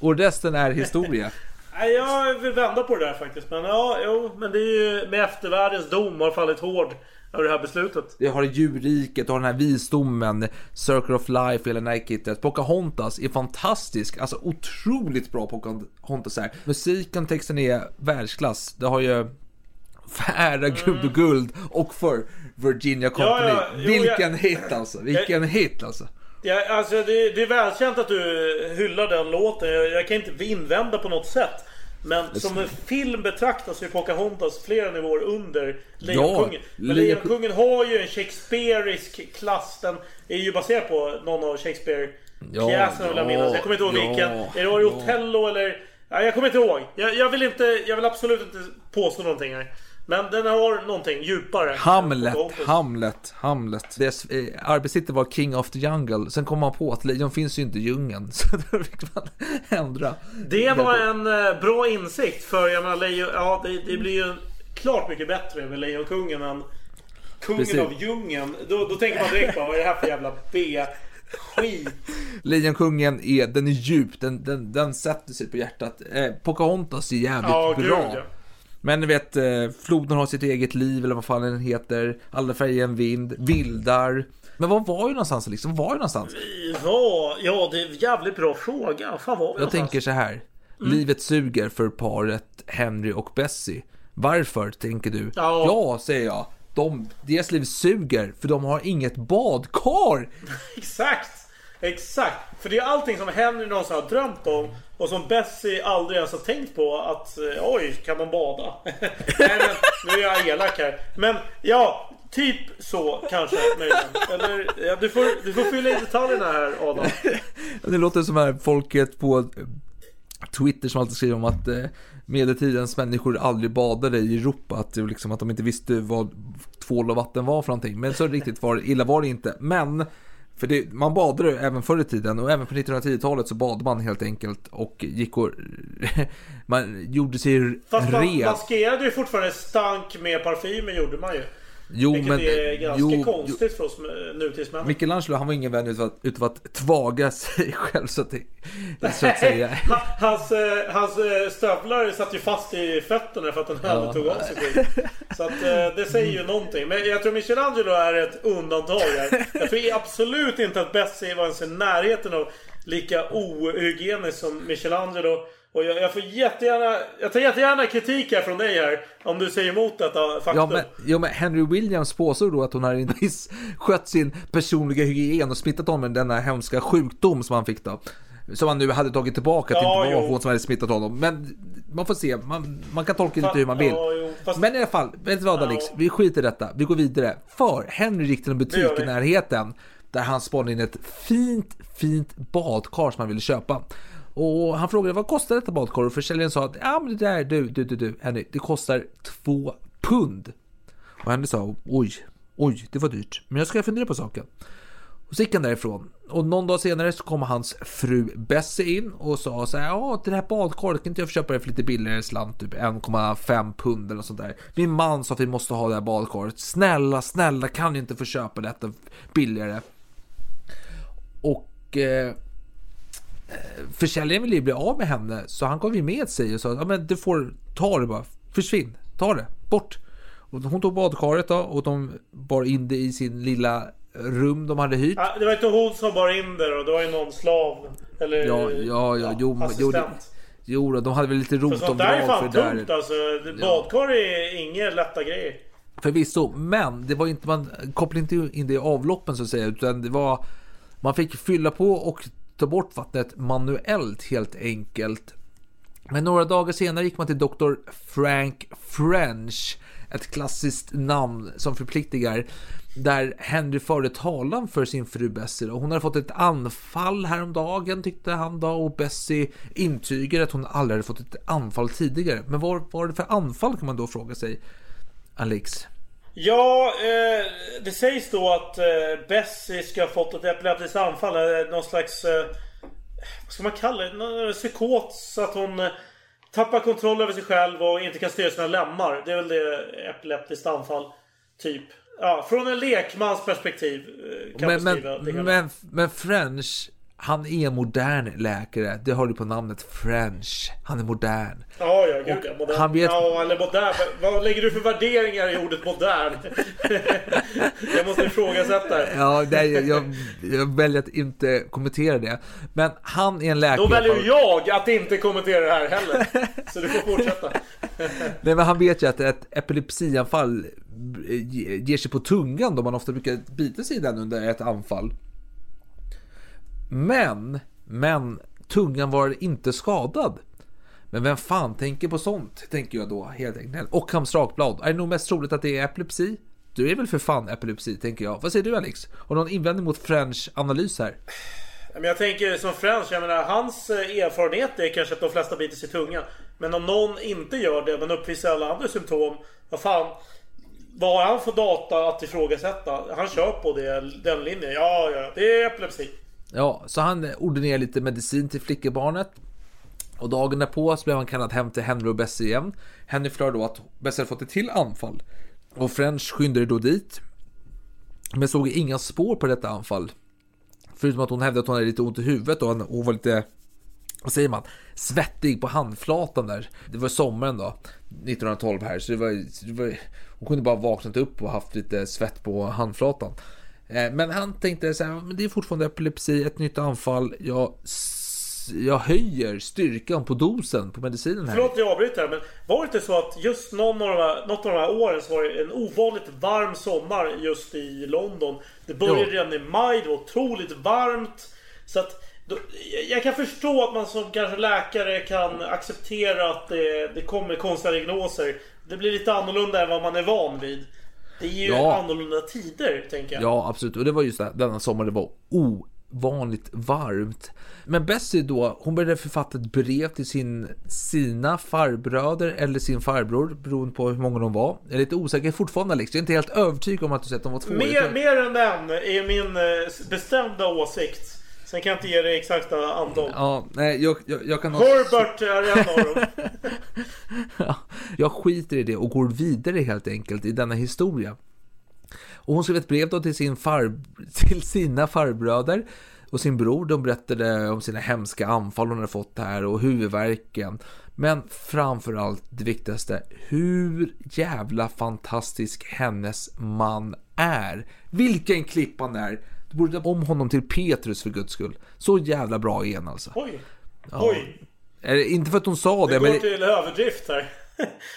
[SPEAKER 1] Och resten är historia.
[SPEAKER 8] Nej, jag vill vända på det där faktiskt. Men ja, jo, men det är ju med eftervärldens dom har fallit hård över det här beslutet.
[SPEAKER 1] Vi har djurriket, har den här visdomen, Circle of Life, hela den här kittet. Pocahontas är fantastisk, alltså otroligt bra Pocahontas här. Musiken, texten är världsklass. Det har ju ära, guld och guld och för Virginia Company.
[SPEAKER 8] Ja, ja, jo,
[SPEAKER 1] Vilken
[SPEAKER 8] jag-
[SPEAKER 1] hit alltså, vilken hit alltså.
[SPEAKER 8] Ja, alltså det, det är välkänt att du hyllar den låten. Jag, jag kan inte invända på något sätt. Men som en film betraktas är Pocahontas flera nivåer under Lejonkungen. Men
[SPEAKER 1] Lejon-
[SPEAKER 8] Lejonkungen har ju en Shakespeareisk klass. Den är ju baserad på någon av Shakespeare-pjäserna vill jag
[SPEAKER 1] ja,
[SPEAKER 8] minnas. Jag kommer inte ihåg
[SPEAKER 1] ja,
[SPEAKER 8] vilken. Är det
[SPEAKER 1] ja.
[SPEAKER 8] Othello eller? Ja, jag kommer inte ihåg. Jag, jag vill inte, jag vill absolut inte påstå någonting här. Men den har någonting djupare.
[SPEAKER 1] Hamlet. Hamlet, Hamlet. Deras eh, arbetstitel var King of the Jungle. Sen kom man på att lejon finns ju inte i djungeln. Så då fick man ändra.
[SPEAKER 8] Det var en eh, bra insikt för jag menar Lejon, ja det, det blir ju klart mycket bättre med Lejonkungen än Kungen
[SPEAKER 1] Precis.
[SPEAKER 8] av djungeln. Då, då tänker man direkt bara vad är det här för jävla B-skit?
[SPEAKER 1] Lejonkungen är, den är djup, den, den, den sätter sig på hjärtat. Eh, Pocahontas är jävligt
[SPEAKER 8] Ja, gud,
[SPEAKER 1] bra.
[SPEAKER 8] ja.
[SPEAKER 1] Men ni vet, eh, floden har sitt eget liv, eller vad fan den heter. Alla färger en vind, vildar. Men vad var ju någonstans liksom? Var ju någonstans?
[SPEAKER 8] Ja, ja det är en jävligt bra fråga. Fan var vi
[SPEAKER 1] Jag
[SPEAKER 8] någonstans?
[SPEAKER 1] tänker så här.
[SPEAKER 8] Mm.
[SPEAKER 1] Livet suger för paret Henry och Bessie. Varför, tänker du?
[SPEAKER 8] Ja.
[SPEAKER 1] ja säger jag. De, deras liv suger, för de har inget badkar.
[SPEAKER 8] Exakt! Exakt! För det är allting som Henry någonsin har drömt om och som Bessie aldrig ens har tänkt på att eh, oj, kan man bada? Nej men nu är jag elak här. Men ja, typ så kanske möjligen. Eller ja, du, får, du får fylla i detaljerna här Adam.
[SPEAKER 1] Det låter som här folket på eh, Twitter som alltid skriver om att eh, medeltidens människor aldrig badade i Europa. Att, liksom, att de inte visste vad tvål och vatten var för någonting. Men så riktigt var, illa var det inte. Men för det, man badade även förr i tiden och även på 1910-talet så badade man helt enkelt och gick och man gjorde sig
[SPEAKER 8] Fast man
[SPEAKER 1] ren.
[SPEAKER 8] maskerade ju fortfarande stank med parfymen gjorde man ju.
[SPEAKER 1] Jo,
[SPEAKER 8] Vilket
[SPEAKER 1] men-
[SPEAKER 8] är ganska
[SPEAKER 1] jo,
[SPEAKER 8] konstigt för oss nutidsmänniskor.
[SPEAKER 1] Michelangelo han var ingen vän utav att, utav att tvaga sig själv så att, det, så att säga.
[SPEAKER 8] Hans, eh, hans eh, stövlar satt ju fast i fötterna för att han aldrig tog av sig skit. Så att eh, det säger ju någonting. Men jag tror Michelangelo är ett undantag här. Jag tror absolut inte att Bessie var ens i närheten av lika ohygienisk som Michelangelo. Och jag, jag får jättegärna, jag tar jättegärna kritik här från dig här. Om du säger emot detta faktum.
[SPEAKER 1] Ja men, ja, men Henry Williams påstod då att hon hade skött sin personliga hygien och smittat honom med denna hemska sjukdom som han fick då. Som han nu hade tagit tillbaka att
[SPEAKER 8] Ja,
[SPEAKER 1] inte var hon som hade smittat honom. Men man får se, man, man kan tolka lite hur man vill.
[SPEAKER 8] ja, fast-
[SPEAKER 1] Men i alla fall, vet du vad
[SPEAKER 8] Ja.
[SPEAKER 1] Alex? Vi skiter i detta, vi går vidare. För Henry gick till en butik i närheten där han spanade in ett fint, fint badkar som han ville köpa. Och han frågade vad kostar detta badkar? Och försäljaren sa att ja men det där, du, du, du, du, Henry, det kostar två pund. Och Henry sa oj, oj, det var dyrt. Men jag ska fundera på saken. Och så gick han därifrån. Och någon dag senare så kom hans fru Bessie in och sa så här, ja det här badkaret kan inte jag få köpa det för lite billigare slant, typ 1,5 pund eller sånt där. Min man sa att vi måste ha det här badkaret. Snälla, snälla kan ni inte få köpa detta billigare? Och eh, försäljaren ville ju bli av med henne så han gav ju med sig och sa ja men du får ta det bara, försvinn, ta det, bort. Och hon tog badkaret då och de bar in det i sin lilla rum de hade hyrt.
[SPEAKER 8] Ja, det var inte hon som bar in det då. Det var ju någon slav. Eller
[SPEAKER 1] Ja, ja, ja, jo, men- jo, det,
[SPEAKER 8] assistent.
[SPEAKER 1] jo då, de hade väl lite
[SPEAKER 8] För sånt där är fan
[SPEAKER 1] det där.
[SPEAKER 8] tungt alltså. Badkar är inga lätta grejer.
[SPEAKER 1] Förvisso, men det var inte, man kopplade inte in det i avloppen så att säga, utan det var, man fick fylla på och ta bort vattnet manuellt helt enkelt. Men några dagar senare gick man till Dr. Frank French, ett klassiskt namn som förpliktigar, där Henry förde talan för sin fru Bessie. Hon hade fått ett anfall häromdagen tyckte han då och Bessie intygade att hon aldrig hade fått ett anfall tidigare. Men vad var det för anfall kan man då fråga sig, Alex?
[SPEAKER 8] Ja, eh, det sägs då att eh, Bessie ska ha fått ett epileptiskt anfall. Någon slags... Eh, vad ska man kalla det? Någon psykot så att hon eh, tappar kontroll över sig själv och inte kan styra sina lemmar. Det är väl det epileptiskt anfall. Typ. Ja, från en lekmans perspektiv eh, kan
[SPEAKER 1] Men,
[SPEAKER 8] beskriva det
[SPEAKER 1] men,
[SPEAKER 8] hela.
[SPEAKER 1] men, men French, han är modern läkare. Det har du på namnet French. Han är modern.
[SPEAKER 8] Ja, ja, gud ja. Modern.
[SPEAKER 1] han vet-
[SPEAKER 8] Ja, eller modern. Vad lägger du för värderingar i ordet modern? jag måste ifrågasätta.
[SPEAKER 1] Ja, nej, jag, jag väljer att inte kommentera det. Men han är en läkare.
[SPEAKER 8] Då väljer jag att inte kommentera det här heller. Så du får fortsätta.
[SPEAKER 1] Nej, men han vet ju att ett epilepsianfall ge- ger sig på tungan då man ofta brukar bita sig i den under ett anfall. Men, men tungan var inte skadad. Men vem fan tänker på sånt? Tänker jag då helt enkelt. Ockhams rakblad. Är det nog mest troligt att det är epilepsi? Du är väl för fan epilepsi, tänker jag. Vad säger du Alex? Har du någon invändning mot French analys här?
[SPEAKER 8] Men jag tänker som French, jag menar hans eh, erfarenhet är kanske att de flesta biter sig i tungan. Men om någon inte gör det men uppvisar alla andra symptom. Vad fan. Vad har han för data att ifrågasätta? Han kör på det, den linjen. Ja, ja, det är epilepsi.
[SPEAKER 1] Ja, så han ordinerar lite medicin till flickebarnet. Och dagen därpå så blev han kallad hem till Henry och Bessie igen. Henry förklarade då att Bessie hade fått ett till anfall. Och French skyndade då dit. Men såg inga spår på detta anfall. Förutom att hon hävdade att hon hade lite ont i huvudet och hon- var lite, vad säger man, svettig på handflatan där. Det var sommaren då, 1912 här, så det var, så det var hon kunde bara vaknat upp och haft lite svett på handflatan. Eh, Men han tänkte så här, men det är fortfarande epilepsi, ett nytt anfall. Jag, jag höjer styrkan på dosen på medicinen här.
[SPEAKER 8] Förlåt att jag avbryter men var det inte så att just någon av de här, något av de här åren så var det en ovanligt varm sommar just i London. Det började
[SPEAKER 1] Ja.
[SPEAKER 8] redan i maj, det var otroligt varmt. Så att då, jag kan förstå att man som kanske läkare kan acceptera att det, det kommer konstiga diagnoser. Det blir lite annorlunda än vad man är van vid. Det är ju
[SPEAKER 1] Ja.
[SPEAKER 8] annorlunda tider, tänker jag.
[SPEAKER 1] Ja, absolut. Och det var just det, denna sommar det var ovanligt varmt. Men Bessie då, hon började författa ett brev till sin, sina farbröder eller sin farbror, beroende på hur många de var. Jag är lite osäker fortfarande Alex, jag är inte helt övertygad om att du sett att de var två.
[SPEAKER 8] Mer, mer än en är min eh, bestämda åsikt. Sen kan jag inte ge dig exakta antal.
[SPEAKER 1] Ja, nej, jag, jag, jag kan...
[SPEAKER 8] Herbert är en av dem.
[SPEAKER 1] Ja, jag skiter i det och går vidare helt enkelt i denna historia. Och hon skrev ett brev då till, sin far, till sina farbröder och sin bror. De berättade om sina hemska anfall hon hade fått här och huvudvärken. Men framförallt det viktigaste, hur jävla fantastisk hennes man är. Vilken klipp han är! Du borde döpa om honom till Petrus för guds skull. Så jävla bra är han alltså.
[SPEAKER 8] Oj.
[SPEAKER 1] Ja.
[SPEAKER 8] Oj.
[SPEAKER 1] Eh, Inte för att hon sa det,
[SPEAKER 8] Det går
[SPEAKER 1] men...
[SPEAKER 8] till överdrift här.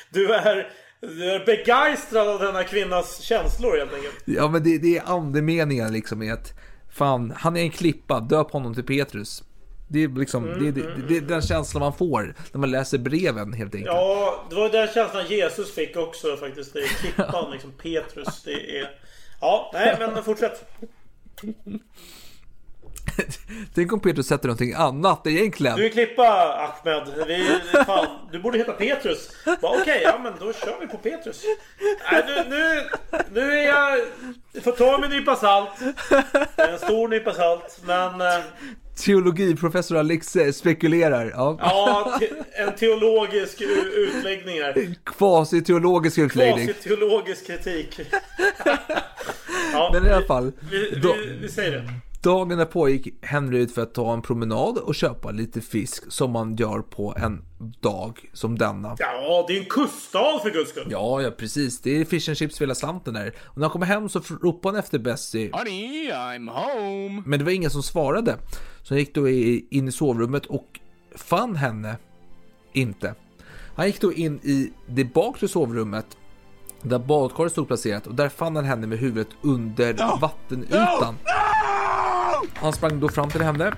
[SPEAKER 8] Du är, du är begeistrad av denna kvinnas känslor helt enkelt.
[SPEAKER 1] Ja men det, det är andemeningen liksom i att Fan, han är en klippa, döp honom till Petrus. Det är liksom, det, det, det, det är den känslan man får när man läser breven helt enkelt.
[SPEAKER 8] Ja, det var den känslan Jesus fick också faktiskt. Det är klippan liksom. Petrus. Det är... Ja, nej men fortsätt.
[SPEAKER 1] Tänk om Petrus sätter någonting annat egentligen.
[SPEAKER 8] Du är klippa Ahmed. Vi, fan, du borde heta Petrus. Okej, ja men då kör vi på Petrus. Nej, nu, nu, nu är jag... Får ta med en nypa salt. En stor nypa salt. Men... eh,
[SPEAKER 1] Teologiprofessor Alex eh, spekulerar. Ja.
[SPEAKER 8] Ja, en teologisk utläggning här.
[SPEAKER 1] Kvasiteologisk utläggning.
[SPEAKER 8] Kvasiteologisk kritik. Ja,
[SPEAKER 1] Men i alla fall.
[SPEAKER 8] Vi,
[SPEAKER 1] då-
[SPEAKER 8] vi, vi säger det.
[SPEAKER 1] Dagen därpå gick Henry ut för att ta en promenad och köpa lite fisk som man gör på en dag som denna.
[SPEAKER 8] Ja, det är en kuststad för guds skull.
[SPEAKER 1] Ja, ja precis. Det är fish and chips för hela slanten där. Och när han kommer hem så ropade han efter Bessie.
[SPEAKER 12] Honey, I'm home.
[SPEAKER 1] Men det var ingen som svarade. Så han gick då in i sovrummet och fann henne inte. Han gick då in i det bakre sovrummet där badkaret stod placerat och där fann han henne med huvudet under vattenytan. Han sprang då fram till henne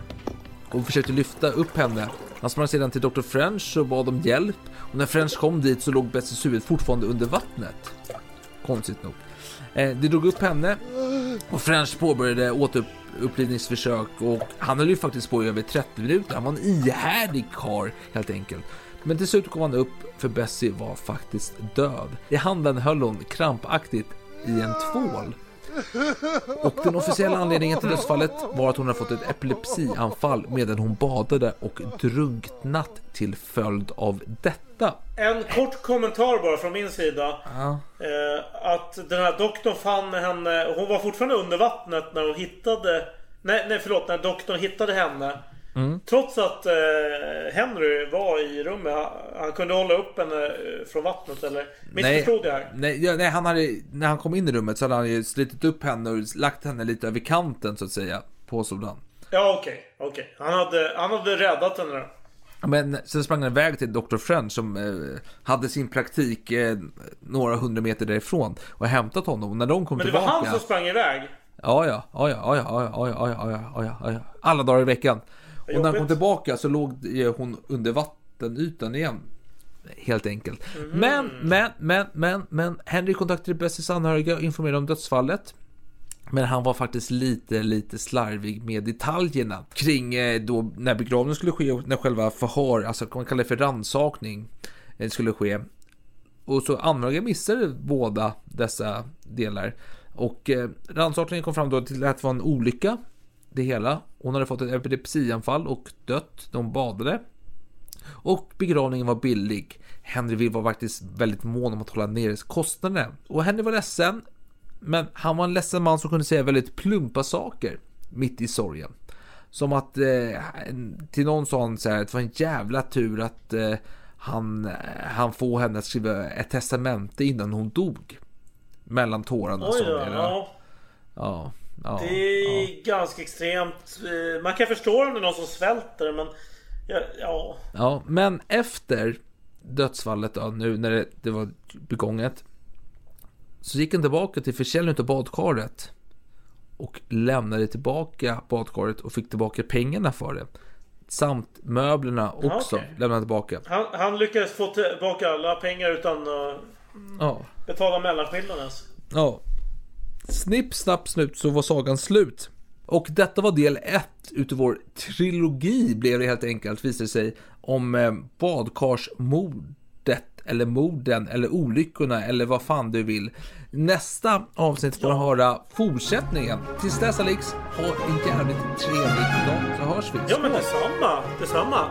[SPEAKER 1] och försökte lyfta upp henne. Han sprang sedan till Dr. French och bad om hjälp. Och när French kom dit så låg Bessies huvud fortfarande under vattnet. Konstigt nog. Eh, det drog upp henne och French påbörjade återupplivningsförsök och han höll ju faktiskt på i över 30 minuter. Han var en ihärdig karl helt enkelt. Men till slut kom han upp för Bessie var faktiskt död. I handen höll hon krampaktigt i en tvål. Och den officiella anledningen till dödsfallet var att hon hade fått ett epilepsianfall medan hon badade och drunknat till följd av detta.
[SPEAKER 8] En kort kommentar bara från min sida.
[SPEAKER 1] Ja.
[SPEAKER 8] Eh, att den här doktorn fann henne. Hon var fortfarande under vattnet när hon hittade. Nej, nej förlåt. När doktorn hittade henne.
[SPEAKER 1] Mm.
[SPEAKER 8] Trots att eh, Henry var i rummet. Han, han kunde hålla upp henne eh, från vattnet eller? Missförstod jag här?
[SPEAKER 1] Nej, ja, nej han hade, när han kom in i rummet så hade han ju slitit upp henne och lagt henne lite över kanten så att säga. Påstod han.
[SPEAKER 8] Ja okej, okej. Han, hade, han hade räddat henne då.
[SPEAKER 1] Men sen sprang han iväg till Dr. French som eh, hade sin praktik eh, några hundra meter därifrån och hämtat honom. Och när de kom
[SPEAKER 8] Men det var
[SPEAKER 1] tillbaka...
[SPEAKER 8] han som sprang iväg?
[SPEAKER 1] Ja, ja, ja, ja, ja, ja, ja, ja, ja, ja, ja, ja. Alla dagar i veckan. Och när han kom tillbaka så låg hon under vattenytan igen. Helt enkelt.
[SPEAKER 8] Mhm.
[SPEAKER 1] Men, men, men, men, men. Henry kontaktade Bessies anhöriga och informerade om dödsfallet. Men han var faktiskt lite, lite slarvig med detaljerna kring eh, då när begravningen skulle ske och när själva förhör, alltså man kallar det för rannsakning, eh, skulle ske. Och så anhöriga missade båda dessa delar. Och eh, rannsakningen kom fram då till att det var en olycka. Det hela. Hon hade fått ett epilepsianfall och dött. De badade. Och begravningen var billig. Henry var faktiskt väldigt mån om att hålla nere kostnaderna. Och Henry var ledsen. Men han var en ledsen man som kunde säga väldigt plumpa saker mitt i sorgen. Som att eh, till någon sa han så här det var en jävla tur att eh, han, han får henne att skriva ett testamente innan hon dog. Mellan tårarna.
[SPEAKER 8] Oj ja.
[SPEAKER 1] Ja, ja,
[SPEAKER 8] Det är ganska extremt. Eh, Man kan förstå om det är någon som svälter men... Ja, ja.
[SPEAKER 1] Ja, men efter dödsfallet då, nu när det, det var begånget. Så gick han tillbaka till försäljningen av badkaret. Och lämnade tillbaka badkaret och fick tillbaka pengarna för det. Samt möblerna också
[SPEAKER 8] okej.
[SPEAKER 1] lämnade tillbaka.
[SPEAKER 8] Han, han lyckades få tillbaka alla pengar utan att
[SPEAKER 1] Ja,
[SPEAKER 8] betala mellanskillnaden
[SPEAKER 1] ja. Snipp, snapp, snut så var sagan slut. Och detta var del ett utav vår trilogi blev det helt enkelt visade sig om eh, badkarsmordet eller morden eller olyckorna eller vad fan du vill. Nästa avsnitt får du höra fortsättningen. Tills dess Alex, ha en jävligt trevlig dag så hörs vi.
[SPEAKER 8] Ja men detsamma, detsamma.